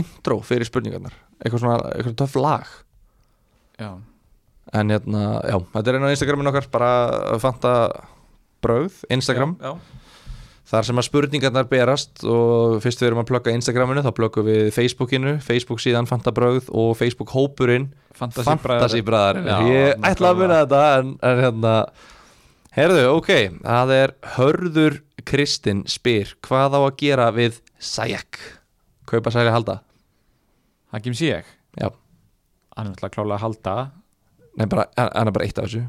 intro fyrir spurningarnar. Eitthvað svona, eitthvað töff lag. Já, en hérna, já, þetta er einn á Instagramin okkar bara fanta brauð, Instagram, já, þar sem að spurningarnar berast og fyrst við erum að plugga Instagraminu þá pluggum við Facebookinu, Facebook síðan fanta brauð og Facebook hópurinn Fantasy, Fantasy bræðar Já, ég ætla að muna þetta en, en hérna Herðu, ok, það er Hörður Kristinn spyr hvað á að gera við Sajak Kaupa sæli halda? Hakim Ziyech? Já, Hann er alltaf klálega að halda. Nei bara, hann er bara eitt af þessu.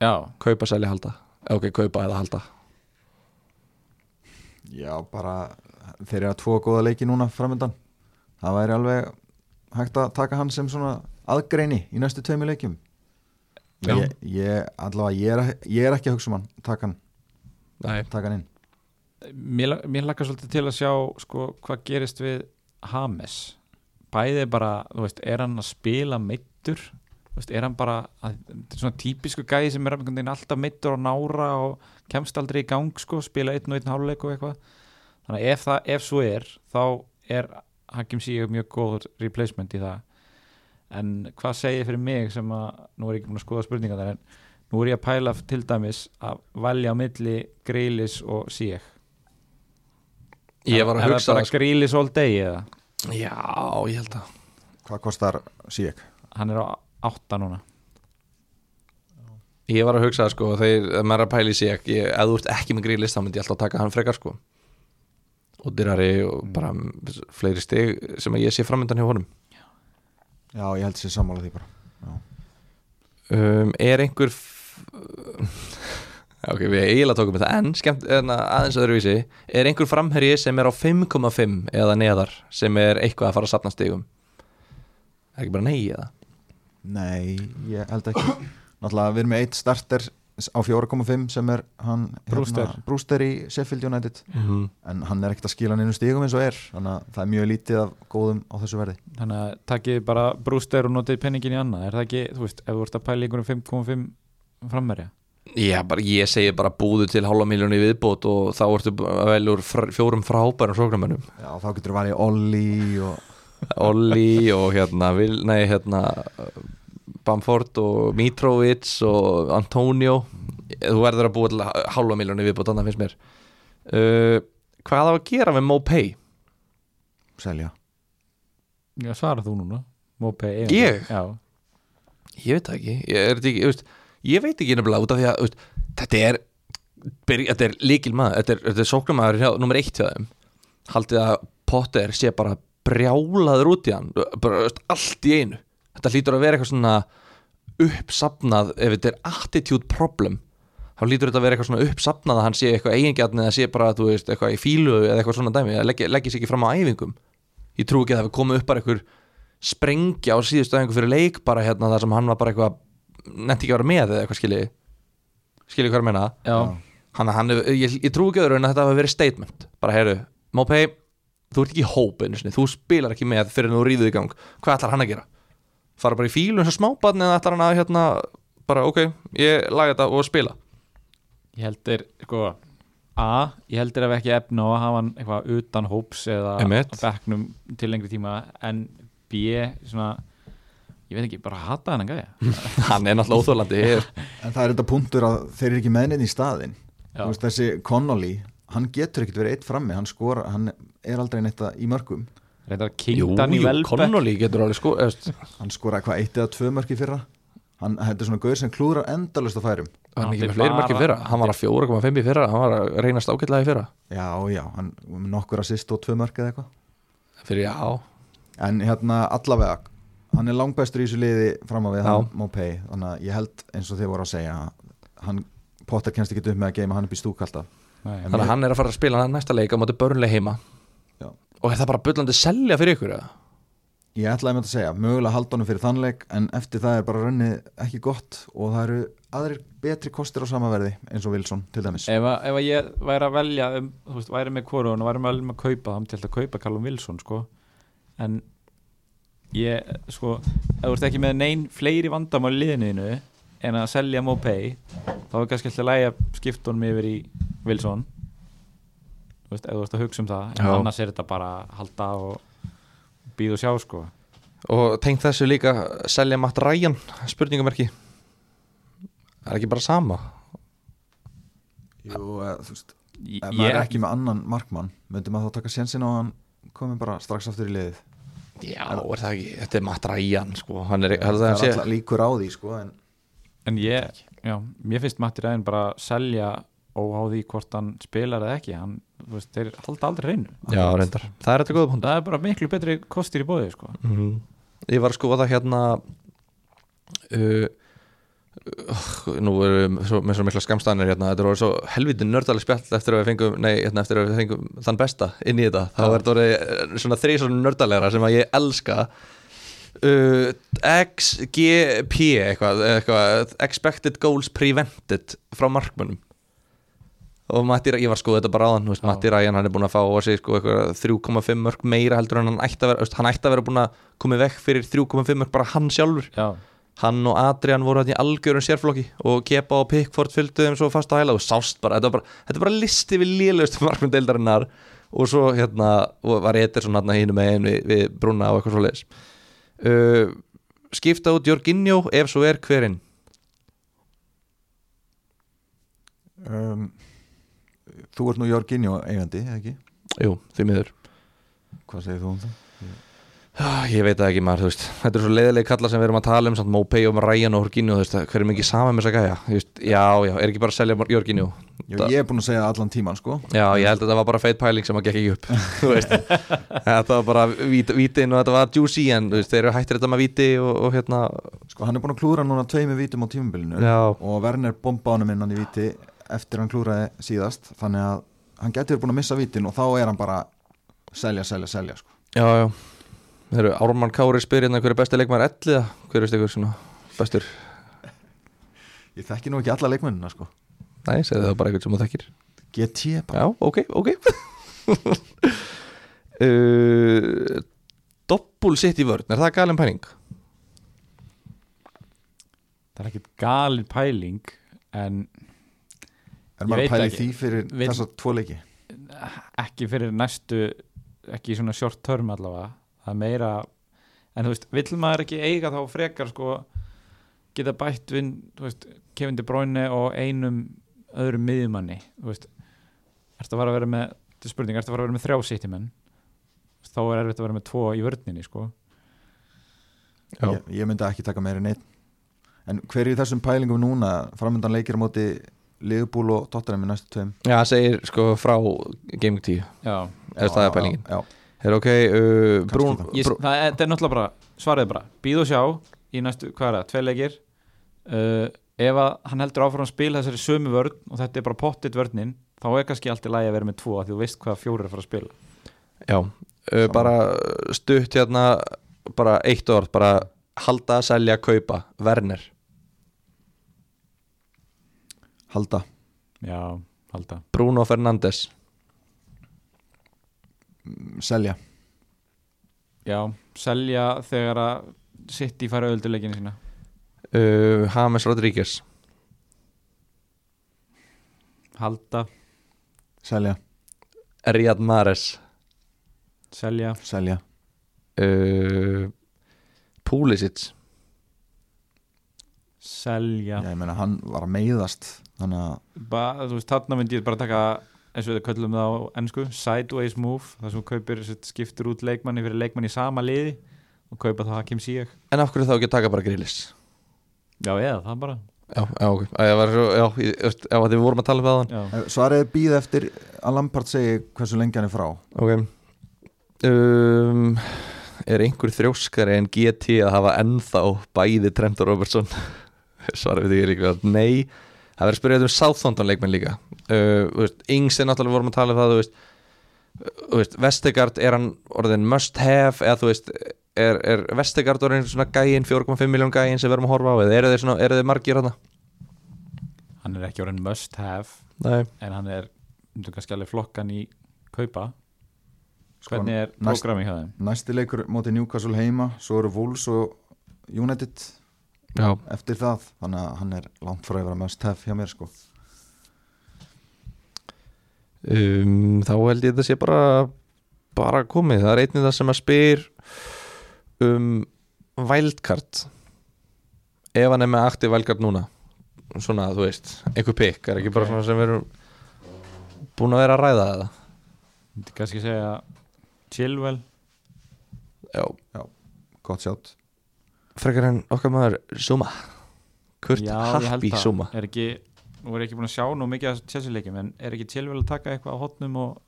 Já, Kaupa sæli halda. Ok, kaupa eða halda. Já, bara þeir eru að tvo góða leiki núna framöndan það væri alveg hægt að taka hann sem svona aðgreini í næstu tveimu leikjum. Já. Ég, ég, allavega, ég er, ég er ekki að hugsa um hann. Taka hann, Nei, taka hann inn. Mér, mér lakar svolítið til að sjá sko, hvað gerist við Hames Bæði bara, þú veist, er hann að spila meittur Þú veist, er hann bara að, er svona típisku gæði sem er alltaf meittur á nára og kemst aldrei í gang sko, spila einn og einn hálfleik og eitthvað. Þannig að ef, það, ef svo er þá er Hakim Ziyech mjög góður replacement í það en hvað segir fyrir mig sem að nú er ég ekki búin að skoða spurninga þar en nú er ég að pæla til dæmis að valja á milli Greilis og Ziyech Ég var að er hugsa það bara það sko. Greilis all day eða? Já, ég held að. Hvað kostar sík? hann er á átta núna. Ég var að hugsa það sko, þegar maður er að pæla í ekki, ef þú ert ekki með grílist þá myndi ég alltaf taka hann frekar sko. Og dyrari og bara fleiri stig sem að ég sé framöndan hjá honum Já, ég held sér sammála því bara. Um, Er einhver ok, við eiginlega tókum við það en skemmt, aðeins öðruvísi er einhver framherji sem er á 5,5 eða neðar sem er eitthvað að fara að sapna stigum? Er ekki bara nei eða? Nei, ég held ekki. Náttúrulega við erum með eitt starter á 4,5 sem er hann Brewster. hérna, Brewster í Sheffield United Mm -hmm. en hann er ekkert að skila neinu stígum eins og er þannig að það er mjög lítið af góðum á þessu verði þannig að takkið bara brúster og notið penningin í annað er það ekki, þú veist, ef þú ert að pæla í einhverjum 5,5 frammerja Já, bara, ég segi bara búðu til halva miljónu í viðbót og þá ertu fr fjórum frábærum sóknarmönnum Já, þá getur þú valið Olli og Olli og hérna, Vil, nei, hérna Bamford og Mitrovic og Antonio. Þú verður að búa til halva miljónu í viðbót þannig finnst mér. Uh, Hvað á að gera með Mopay? selja. Já, svarar þú núna. Mopay, Ég? Já, Ég veit ekki. Ég, er, ekki, þú veist, ég veit ekki nefnilega út af því að veist, þetta er er líkil maður, þetta er, þetta er sóknarmaður hjá, nummer eitt hjá þeim. Haldið að Potter sé bara brjálaður út í hann bara veist, allt í einu. Þetta hlýtur að vera eitthvað svona uppsafnað ef þetta er attitude problem þá hlýtur þetta að vera eitthvað svona uppsafnað að hann sé eitthvað eigingjarn eða sé bara þú veist, eitthvað í fílu eða eitthvað svona dæmi eða leggja sig ekki fram á æfingum. Ég trú ekki að það hafi komið upp bara eitthvað sprengja á síðustu æfingu fyrir leik bara hérna þar sem hann var bara eitthvað nefnt ekki að vera með eða eitthvað skilji. Skilji hvað er að meina? Já, hann, hann, ég, ég trú ekki að þetta hafi verið statement. Bara heyru, Mopay þú ert ekki í hóp einu sinni, þú spilar ekki með fyrir en þú ríður í gang, hvað ætlar hann að gera fara bara í fílu eins og smábarn eða ætlar hann að hérna, bara ok ég laga þetta og spila? Ég heldur, sko A, ég heldur ef ekki efna á að hafa hann eitthvað utan hóps eða bekknum til lengri tíma en B, svona ég veit ekki, bara hata hann að gæja. Hann er náttúrulega óþólandi en það er þetta punktur að þeir eru ekki með neinn í. Þú veist, þessi Connolly hann getur ekkert verið eitt frammi hann skora, hann er aldrei neitt að- í mörgum reyndar Kingdan í jú, Velbeck Connolly getur alveg sko hann skora eitthvað eitt eða tvö mörk í fyrra? Hann þetta er svona gaur sem klúðrar endalust á færum. Hann er Hann ekki með fleiri bara- hann var að 4,5 í fyrra, hann var að reynast ágætlega í fyrra. Já, já, hann nokkur assist og tvö mörk eða eitthvað. Fyrir já, en hérna allavega hann er langbæstur í þessu liði fram á við Já. hann Mopay, þannig að ég held eins og þið voru að segja hann, Potter kennst ekki upp með að geima hann upp í stúk alltaf. Nei. En þannig að hann er að fara að spila næsta leik á móti börnlega heima. Og er það bara bullandi selja fyrir ykkur eða? Ég ætlaði með að segja, mögulega halda honum fyrir þannleik en eftir það er bara rönnið ekki gott og það eru aðrir betri kostir á samaverði eins og Wilson til dæmis ef, að, ef að ég væri að velja um, þú veist, væri með hvoru og væri með að kaupa þá ég alltaf að kaupa Callum Wilson sko. en ég sko, ef þú ert ekki með neinn fleiri vandamál í liðinu en að selja Mopay þá er kannski alltaf lægi að skipta honum yfir í Wilson þú veist, ef þú ert að hugsa um það en Já. annars er þetta bara að halda og býða og sjá sko. Og tengt þessu líka selja Matt Ryan spurningamerki. Er ekki bara sama? Jú, eða, þú veist, ég, ef maður er ekki með annan markmann myndi maður þá taka sénsinn og hann komi bara strax aftur í liðið? Já, er það ekki, þetta er Matt Ryan sko. hann er, það það er sé, alltaf líkur á því sko, en en ég, já, mér finnst Matti Ræðin bara að selja óháði hvort hann spilar eða ekki. Hann, veist, þeir halda aldrei reynu já, reyndar. Það er þetta góða punkt það er bara miklu betri kostir í bóði sko. Mhm. ég var að skoða hérna uh, uh, nú erum við með svo mikla skamstæðanir hérna, þetta voru svo helviti nördaleg spjall eftir að við fengum, nei, hérna, eftir að við fengum þann besta inn í þetta, þá er þetta orðið eh, svona þrý svona nördalegra sem að ég elska. Uh, XGP eitthvað, eitthvað expected goals prevented frá markmönnum og Matti, ég var að skoða þetta bara áðan þú veist. Matti Ræjan hann er búin að fá á sig sko, eitthvað 3,5 mörg meira heldur en hann ætti að vera veist, hann ætti að vera búin að koma vekk fyrir 3,5 mörg bara hann sjálfur. Já, hann og Adrian voru hann í algjörum sérflokki og Kepa og Pickford fylgdu þeim svo fast á hæla og sást bara, þetta var bara, þetta var bara listi við lélegustu markmund deildarinnar og svo hérna og var Ederson hann hínum megin við, við Bruna og eitthvað svo leis uh, skipta út Jorginho ef svo er hverinn um, Þú ert nú Jorginjó eigandi, eða ekki? jú, því miður. Hvað segir þú um það? Ah, Ég veit ekki maður, þú veist. Þetta er svo leiðileg kalla sem við erum að tala um samt Mopay og Ryan og Jorginho, þú veist. Hver er mikið saman með þess að gæja? Þú veist, Já, já, er ekki bara að selja Það- ég er búin að segja allan tíman sko. Já, ég held að þetta var bara feit pæling sem að gekk ekki upp Þú veist. Þetta var bara vít, vítin og þetta var juicy En þú veist, þeir eru hættir þetta með víti og, og hérna. Sko hann er búin að klúra núna tveimur vítum á tímabilinu og Werner bomba honum innan í víti eftir hann klúraði síðast þannig að hann getur verið búin að missa vítin og þá er hann bara selja, selja, selja sko. Já, já Þeir eru Ármann Kári spyr hérna hver er besti leikmaður elliða Hver er ykkur svona bestur Ég þekki nú ekki alla leikmennina sko. Nei, segðu það bara eitthvað sem þú þekkir GT bara Já, ok, ok uh, Doppul sitt í vörn, er það galin pæling? Það er ekkit galin pæling en Er Ég maður að ekki. því fyrir Vil- þessa tvo leiki? ekki fyrir næstu ekki í svona short term allavega það er meira en þú veist, vill maður ekki eiga þá frekar sko geta bætt vinn, þú veist, Kevin De Bruyne og einum öðrum miðjumanni þú veist, ertu að fara að vera með þetta er spurning, ertu að fara að vera með þrjá sittimenn þá er erfitt að vera með tvo í vörninni sko Já. Ég, ég myndi ekki taka meira neitt En hver er í þessum pælingum núna framöndan leikir á móti Liverpool og Tottenham í næstu tveim? Já, það segir sko frá Gaming 10 já, Ef það er pælingin. Já, Er ok, uh, Brún það. Það, er, það náttúrulega bara, svarið er bara býð og sjá í næstu, hvað er það, tvei leikir. Uh, ef að hann heldur áfram að spila þessari sömu vörn og þetta er bara pottit vörnin, þá er kannski allt í lagi að vera með tvo, af því þú veist hvað fjóri er að fara að spila. Já, uh, bara stutt hérna bara eitt orð, bara halda, selja, kaupa, Werner halda. Já, halda. Bruno Fernandes. Selja. Já, selja þegar að sitt í fara ölduleikinu sína. Uh, James Rodríguez. Halda, Selja, Riyad Mahrez. Selja. Selja. Uh, Pulisic. Selja. Já, ég meina hann var að meiðast Þannig að ba, þú veist, þarna myndi ég bara taka eins og við köllum það á ennsku sideways move, þar sem kaupir skiptir út leikmanni fyrir leikmanni í sama liði og kaupa þá Hakim Ziyech. En af hverju þá ekki að taka bara grillis? já, eða, það bara. Já, já, ok. Ég var svo, já, já, við vorum að tala um það Svarið er býð eftir að Lampard segi hversu lengi hann er frá. Ok. Um, Er einhver þrjóskari en GT að hafa ennþá bæði Trent og Robertson? Svarið við því er líka Nei, það verður spyrjað um Southampton leikmenn líka. Uh, Ings er náttúrulega vorum að tala um það uh, Vestegard er hann orðin must have? Eða þú veist er, er Vestegard orðin svona gæin 4,5 miljón gæin sem við erum að horfa á? Eða eru þeir, svona, eru þeir margir hann? hann er ekki orðin must have Nei, en hann er, myndu kannski alveg flokkan í kaupa. Sko, hvernig er prógrami hjá þeim? Næsti leikur móti Newcastle heima Svo eru Wolves og United já, eftir það Þannig að hann er langt frá að vera must have hjá mér sko. Um, þá held ég þetta sé bara bara komið, það er einnig það sem að spyr um wildcard. Ef hann er með aktiv wildcard núna. Svona, þú veist, einhver pikk er ekki bara svona sem við erum búin að vera að ræða það myndi kannski segja Chilwell. Já, Gott sjátt frekar en okkar maður Zuma. Kurt Já, Happy. Zuma. Er ekki, nú er ég ekki búin að sjá nú mikið að Chelsea leikjum en er ekki Chilwell að taka eitthvað á hotnum og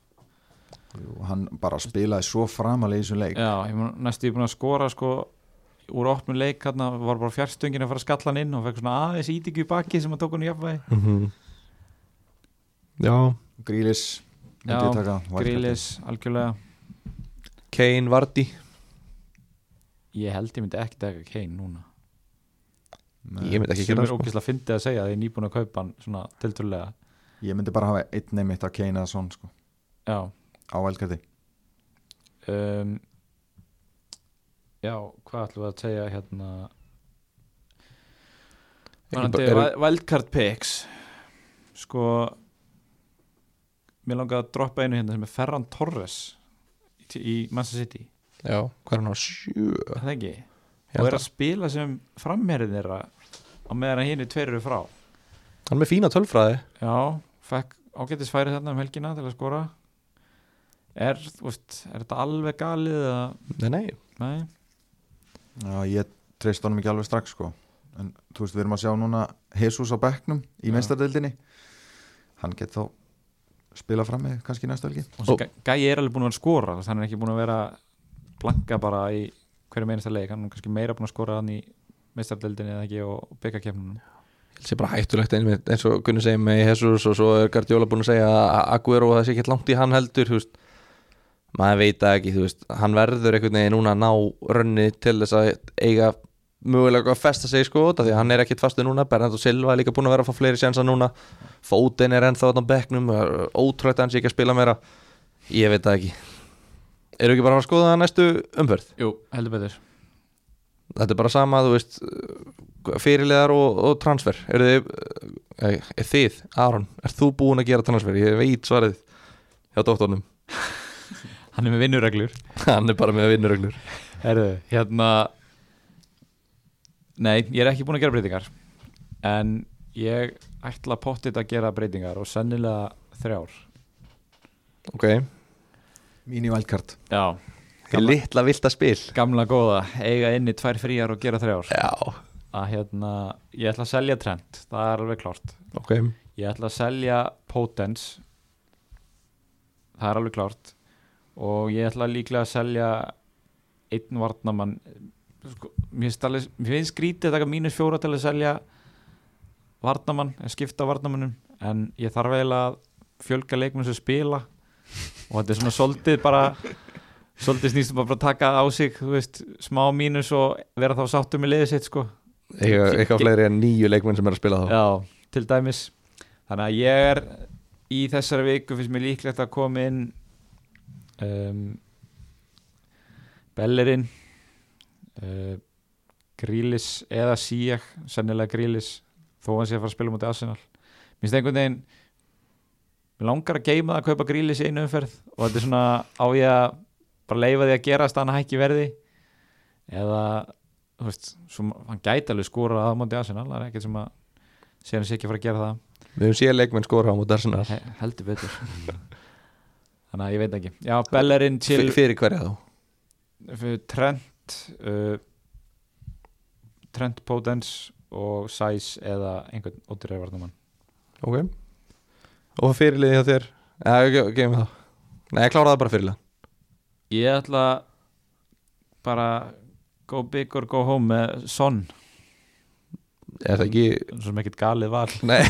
og hann bara spilaði svo framalega í þessum leik. Já, ég mun næstu ég búin að skora sko úr opnum leik hérna, var bara fjarstöngin að fara að skalla hann inn og fekk svona aðeins ítikju í baki sem að tók hann í jafnvægi. Mhm. já, Grílis Já. Grílis, algjörlega. Kane Vardy ég held ég myndi ekki taka Kane núna. Nei, ég myndi ekki sem gera er sko. ógeðslega fyndið að segja að ég er nýbúin að kaupa hann svona tilturlega Ég myndi bara hafa einn neymitt að Kane eða svon sko, já, á wildcardi. Um, já, hvað ætlum við að segja hérna? Þannig er- að wildcard picks Sko Mér langar að droppa einu hérna sem er Ferran Torres í, í Manchester City Já, hvað er hann á? Sjö? Er Það ekki? Ég Og er að- spila sem framherið þeirra á meðan hinn er tveir eru frá. Hann er með fína tölfræði. Já, fekk ágættis færi þarna um helgina til að skora. Er, veist, er þetta alveg galið eða, Nei, nei. Nei. Já, ég treyst honum ekki alveg strax sko. En þú veist, við erum að sjá núna Jesus á bekknum í Já. meistardildinni Hann get þá spila fram með kannski næsta helgi. Og gæi er alveg búin að vera að skora þannig að hann er ekki búin að vera blanka bara í hverju meinasta leik, hann er kannski meira búin að skora hann í meistardeldinni eða ekki og byggakefnunum Það sé bara hættulegt einmitt, eins og Gunni segir með Jesus og svo er Guardiola búin að segja að Aguero það sé ekki langt í hann heldur veist, maður veit það ekki veist, hann verður einhvern veginn núna að ná rönni til þess að eiga mögulega að festa sig sko því að hann er ekkit fastu núna, Bernardo Silva er líka búin að vera að fá fleiri sjansa núna, Foden er ennþá á bekknum, ótrúlega að hann sé ekki að spila meira. Ég veit það ekki eru ekki bara að skoða næstu umferð? Jú, heldur betur. Þetta er bara sama, þú veist fyrirlegar og, og transfer. Er þið, er, er þið Aron, er þú búin að gera transfer? Ég veit svarið hjá dóttornum Hann er með vinnureglur. Hann er bara með vinnuröglur Herðu, hérna Nei, ég er ekki búin að gera breytingar En ég ætla pottit að gera breytingar og sennilega þrjár. Ok, Mín í vælkart Já, Gamla. litla vilda spil. Gamla góða eiga inni tvær fríjar og gera þrjár. Já, að hérna, ég ætla að selja trend það er alveg klárt. Ok. Ég ætla að selja potens það er alveg klárt. Og ég ætla líklega að selja einn varnamann sko, mér finnst alveg- mér finnst skrítið að taka mínus fjóra til að selja varnamann, að skipta varnamannum en ég þarf eiginlega að fjölga leikmenn sem spila og þetta er svona soldið bara soldið snýstum bara að taka á sig veist, smá mínus og vera þá sáttum með liðið sitt sko. Eitthvað, fleiri en nýju leikmenn sem er að spila þá. Já, til dæmis. Þannig að ég er í þessari viku finnst mér líklegt að koma inn um, Bellerinn uh, Grílis eða Sijak sennilega Grílis þó hann sé að fara að spila mútið Arsenal. Mér finnst einhvern veginn mér langar að geima það að kaupa Grílis í einu umferð og þetta er svona á ég að bara leifa því að gerast að hann hækki verði? Eða þú veist, svo, hann gæti alveg skora að mútið Arsenal, það er ekkert sem að sé hann sé ekki að fara að gera það. Við höfum séð leikmenn skora á mútið Arsenal. He heldur betur. Þannig að ég veit ekki. Já, Bellerin til F fyrir hverja þá? Fyrir Trent uh, Trent Potens og Sæs eða einhvern ódýrari varnamann ok og fyrirliði hjá þér? Ok, með það nei, ég kláraði bara fyrirlið ég ætla bara go big or go home með Son. Er það ekki sem ekkert galið val Nei.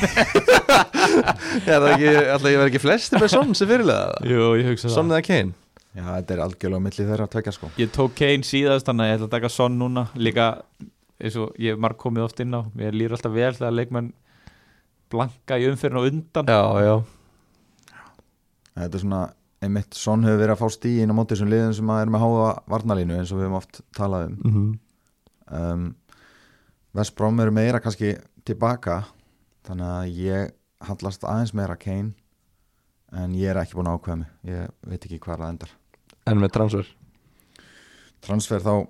Er það ekki, alltaf ég verð ekki flesti með Son sem fyrirlega Jú, ég hugsa Son eða Kane? Já, þetta er algjörlega á milli þeirra að tvekja sko. Ég tók Kane síðast þannig að ég ætla að taka Son núna. Líka eins og ég hef marg komið oft inn á. Mér líður alltaf vel þegar leikmenn blanka í umfyrin og undan. Já, já. Þetta er svona, einmitt, Son hefur verið að fá stíðin á móti þessum liðum sem að er með háa varnalínu eins og við höfum oft talað um. Mm -hmm. um, West Brom eru meira kannski tilbaka þannig að ég hallast aðeins meira Kane en ég er ekki búin að ákveða mig. Ég veit ekki hvað það endar. En með transfer? Transfer þá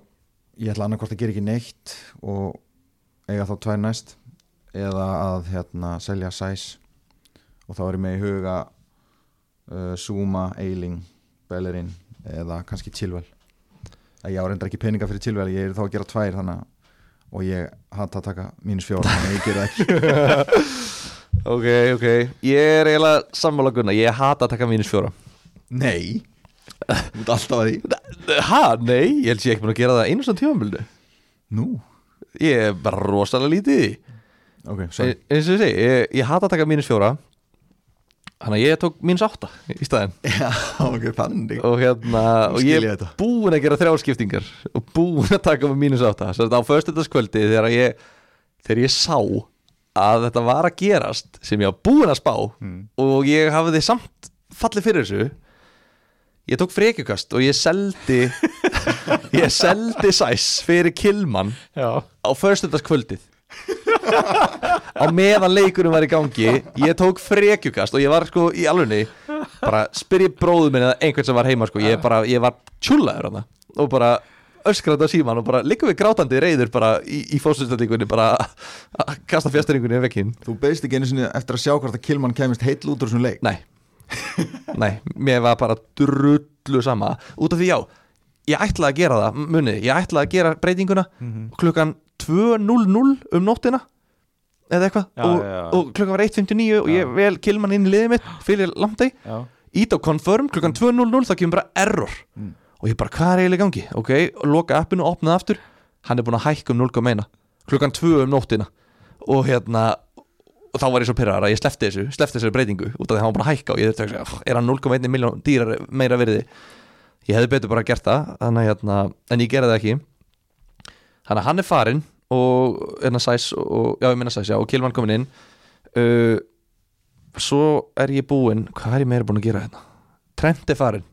ég ætla annarkvort að gera ekki neitt og eiga þá tvær næst eða að hérna selja sæs og þá er ég með í huga uh, Zuma, Eiling Bellerin eða kannski Chilwell. Að ég á reyndar ekki peninga fyrir Chilwell ég er þá að gera tvær þannig að og ég hata að taka mínus fjóra þannig að ég gera ekki. Ok, ok. Ég er eiginlega sammála gunna Ég hata að taka mínus fjóra. Nei, út alltaf að því. Ha, nei, ég held sé ekki búin að gera það einu svona tímambildu Nú, Ég er bara rosalega lítið í því. ok, En- sorry. Eins og ég segi, ég, ég hata að taka mínus fjóra Þannig að ég tók mínus átta í staðinn. Já, ok, þannig. Og hérna og ég er búinn að gera þrjárskiptingar og búinn að taka með mínus átta. Svo þetta á föstudagskvöldi þegar ég þegar ég sá að þetta var að gerast sem ég var búinn að spá og ég hafði samt fallið fyrir þessu ég tók frekjukast og ég seldi ég seldi sæs fyrir Kilman Já, á föstudagskvöldið á meðan leikurinn var í gangi ég tók frekjukast og ég var sko í alvegni bara spyr ég bróðu minn eða einhvern sem var heima sko. Ég, bara, ég var tjúlaður hana og bara öskrandi á síman og bara líka við grátandi reyður bara í, í fósustendingunni bara að kasta fjastringunni í vekkinn Þú beist ekki einu sinni eftir að sjá hvort að Kilman kemist heill út úr þessum leik? Nei. Nei, mér var bara drullu sama. Út af því já, ég ætlaði að gera það Munið, ég ætlaði að gera breytinguna Mhm. Klukkan 2.00 um nóttina Eða eitthvað Já, og, já, já. og klukkan var 1.59 og ég vel kilman inn í liðið mitt Fyrir lamdi, Já, ít á confirm Klukkan 2.00 það kemur bara error. Mm. Og ég bara, hvað er eiginlega gangi? Ok, og loka appinu, opnaði aftur. Hann er búin að hækka um 0,1 Klukkan 2 um nóttina. Og hérna og þá var ég svo pyrrar að ég slefti þessu slefti þessu breytingu út af því að hann var bara að hækka og ég þurfti að er hann 0,1 miljón dýrar meira virði? Ég hefði betur bara gert það að, hérna, en ég gerði það ekki. Þannig að hann er farinn og hérna sæs og, já ég minna sæs já og Kilman komin inn. Uh, svo er ég búinn hvað er ég meira búinn að gera hérna? Trent er farinn.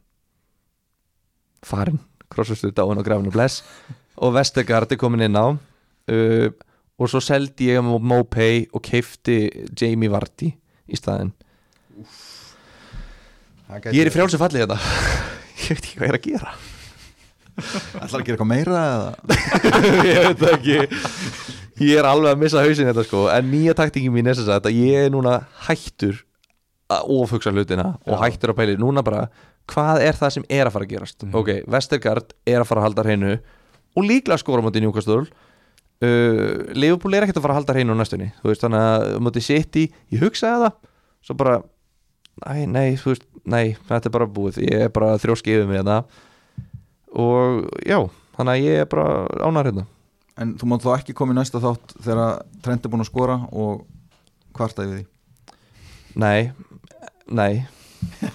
Farinn, krossustu dáin og grafinu bless. Og Vestergaard er komin inn á. Uh, og svo seldi ég Mopay og keifti Jamie Vardy í staðinn. Ég er í frjálsum falli þetta ég veit ekki hvað ég er að gera Ætlar að gera eitthvað meira eða? Ég veit það ekki. Ég er alveg að missa hausin þetta sko. En nýja taktingin mín er þess að ég er núna hættur að ofhugsa hlutina og Já. hættur að pæli núna bara hvað er það sem er að fara að gerast? Mhm. ok, Vestergaard er að fara að halda hreinu og líklega skora mútið Newcastle. Uh, Liverpool er ekkert að fara að halda hreinu næstunni. Þú veist þannig að mútið City ég hugsaði það. Svo bara Æ, nei, þú veist, nei, þetta er bara búið. Ég er bara þrjóski yfir mig þetta og já, þannig að ég er bara ánar hérna. En þú mátt þá ekki koma í næsta þátt þegar Trent er búin að skora og kvarta yfir því? Nei, nei.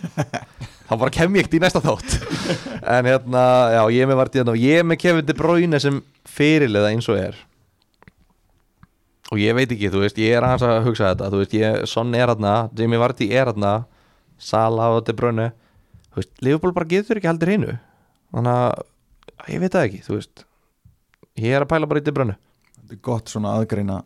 Þá bara kem ég ekkert í næsta þátt. En hérna, já, ég er með vart í hérna og ég er með Kevin De Bruyne sem fyrirliða eins og er. Og ég veit ekki, þú veist, ég er aðeins að hugsa þetta. Þú veist, ég, Son er hérna, Jamie Vardy er hérna Sala og De Bruyne. Þú veist, Liverpool bara getur ekki heldur hreinu þannig að ég veit það ekki, þú veist. Ég er að pæla bara í De Bruyne Þetta er gott svona aðgreina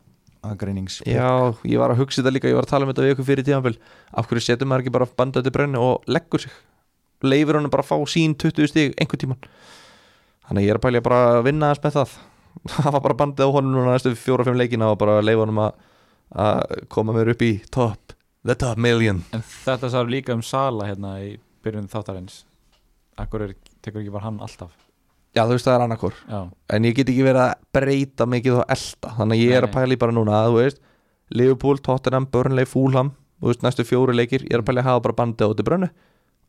aðgreinings Já, ég var að hugsa þetta líka, ég var að tala um þetta við ykkur fyrir tíðanbíl af hverju setur maður ekki bara bandið til brenni og leggur sig? Leifir hann bara að fá sín 20 stig einhvern tíman þannig að ég er að pælja bara að vinna þess með það. Það var bara bandið á honum núna næstu fjóra-fimm leikina og bara leifa honum að, að koma mér upp í top the top million. En þetta sá líka um Sala hérna í byrjun þáttarins Akkur er, tekur ekki bara hann alltaf? Já, þú veist það er annarkor Já, en ég get ekki verið að breyta mikið og elda þannig að ég er Nei, að pæla í bara núna þú veist, Liverpool, Tottenham, Burnley, Fulham þú veist, næstu fjóru leikir ég er að pæla í að hafa bara bandið á til brönnu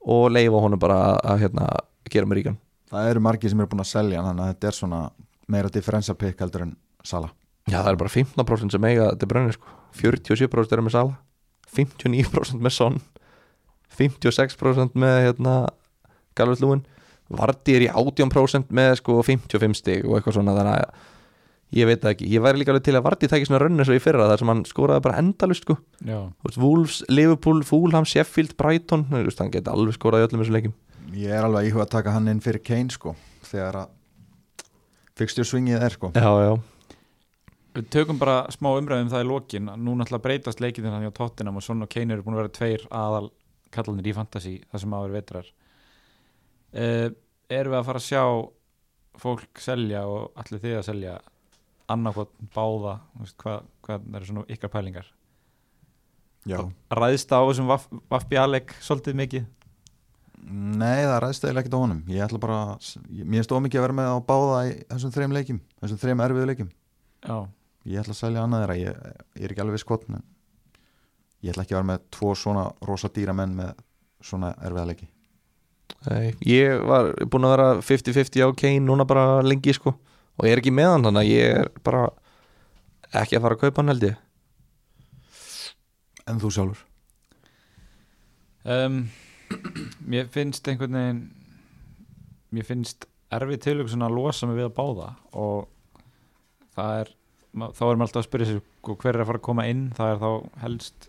og leifa honum bara að, að hérna, gera mér ríkan. Það eru margir sem eru búin að selja þannig að þetta er svona meira differential pick heldur en Sala Já, það er bara 15% sem eiga til brönnu sko. 47% eru með Sala 59% með Son 56% með hérna, Galvert Lúin Vardi er í 18% með sko 55 stig og eitthvað svona þannig að ég veit ekki, ég væri líka alveg til að Vardi tæki svona rönni svo í fyrra þar sem hann skoraði bara endalust sko. Já, Þú veist, Wolves, Liverpool, Fulham, Sheffield, Brighton hann geti alveg skorað í öllum þessum leikim Ég er alveg að íhuga að taka hann inn fyrir Kane sko þegar að fixture swingið er sko. Já, já, Við tökum bara smá umræðum það í lokin. Nú náttúrulega breytast leikinn þannig á Tottenham og og Kane eru búin að vera tveir aðal kallanir í fantasy það sem áður vetrar uh, Erum við að fara að sjá fólk selja og allir þið að selja annarkot báða veist, hvað, hvað eru svona ykkar pælingar? Já. Ræðst á þessum Vafbi Alek svolítið mikið? Nei, það ræðst eða ekkert á honum. Ég ætla bara, ég, mér stóð mikið að vera með á báða í þessum þreim leikjum þessum þreim erfiðu leikjum. Já, Ég ætla að selja annað þeirra, ég, ég er ekki alveg skott en ég ætla ekki að vera með tvo svona rosa dýra menn með svona erfiða leiki Nei, ég var búin að vera 50-50 á Kane núna bara lengi sko. Og ég er ekki með hann þannig að ég er bara ekki að fara að kaupa hann held ég. En þú sjálfur? Um, Mér finnst einhvern veginn Mér finnst erfið tilhugsun að losa mig við að báða. Og það er þá er maður alltaf að spyrja sig sko, hver er að fara að koma inn? Það er þá helst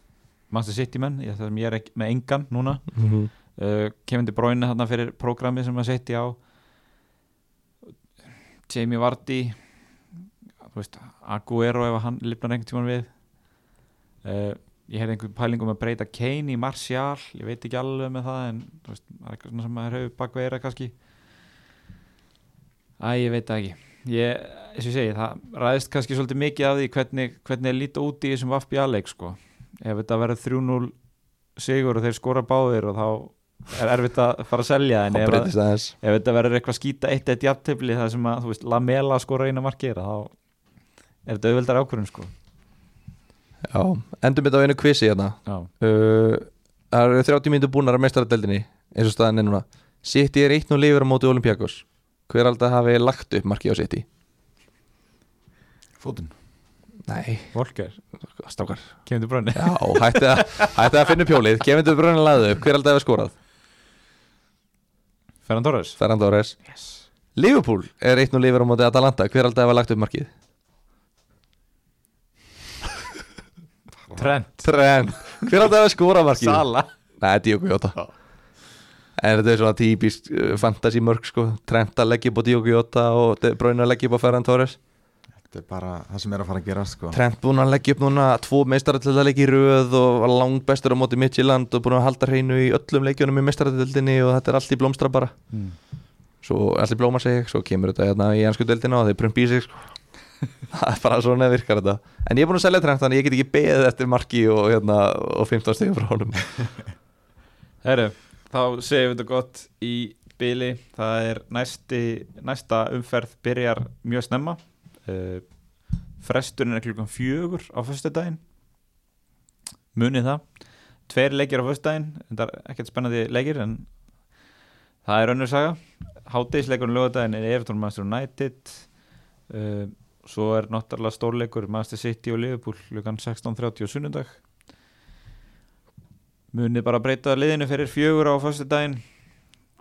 Manchester City menn, ég, ég er ekki, með engan núna. Mm -hmm. Uh, Kevin De Bruyne þarna fyrir prógrami sem maður setti á. Jamie Vardy veist, Aguero ef hann lifnar einhvern tímann við. Uh, ég heyrði einhvern pælingum að breyta Kane í Martial, ég veit ekki alveg með það en veist, það er eitthvað svona sem maður hefur bakveira kannski. Æ, ég veit það ekki. Ég, eins og ég segi, það ræðist kannski svolítið mikið af því hvernig, hvernig er lítið út í þessum Vafbi-aðleik sko. ef þetta verður 3-0 sigur og þeir skora báðir og þá er erfitt að fara að selja en ef, að, ef þetta verður eitthvað skýta eitt eitt jafntefli það sem að, þú veist, Lamela skora eina markið þá er þetta auðveldar ákvörðun sko. Já, endum þetta á einu kvissi hérna. Já, uh, Það eru 30 mínútur búnar að meistaradeldinni eins og staðan er núna. City er 1-0 lifur á móti Olympiakos. Hver aldrei hafi lagt upp markið á City? Fótinn. Nei, Volker, stákar kemur til brönni Já, hætti að, hætti að finna upp hjólið. Kevin De Bruyne laði upp, hver aldrei hafi skorað? Ferran Torres? Ferran Torres. Yes. Liverpool er 1-0 lifur á móti Atalanta. Hver aldrei hafi lagt upp markið? Trent. Trent. Hver aldrei hafi skorað markið? Sala Nei, Diogo Jota En þetta er svona típisk uh, fantasy mörg sko. Trent að leggja upp á Diogo Jota og Bruyne að leggja upp á Ferran Torres Þetta er bara það sem er að fara að gera sko. Trent búinn að leggja upp núna tvo meistarallegi í röð og var langt bestur á móti Midtjylland og búinn að halda hreinu í öllum leikjunum í meistaralldinni og þetta er allt í blómstra bara mm. svo allt í blóma seg, svo kemur þetta hérna í ennsku deildina og þeir prumpi í sig sko. það er bara svona virkar þetta en ég er búinn að selja Trent þannig ég get ekki beðið eftir marki og, hérna, og 15 stegum frá honum Herru, þá segjum við þetta gott í byli Það er næsti, næsta umferð byrjar mjög snemma Fresturinn er klukkan fjögur á föstudaginn. Munið það. Tveir leikir á föstudaginn. Þetta er ekkert spennandi leikir en það er önnur saga. Hádeisleikurinn lögadaginn er Everton Master United. Uh, Svo er náttúrulega stórleikur Master City og Liverpool klukkan 16.30 og sunnundag munið bara breyta liðinu fyrir fjögur á fyrstu daginn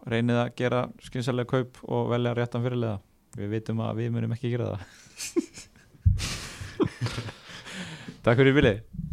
reynið að gera skynsalega kaup og velja réttan fyrirlega við vitum að við munum ekki gera það Takk fyrir bilið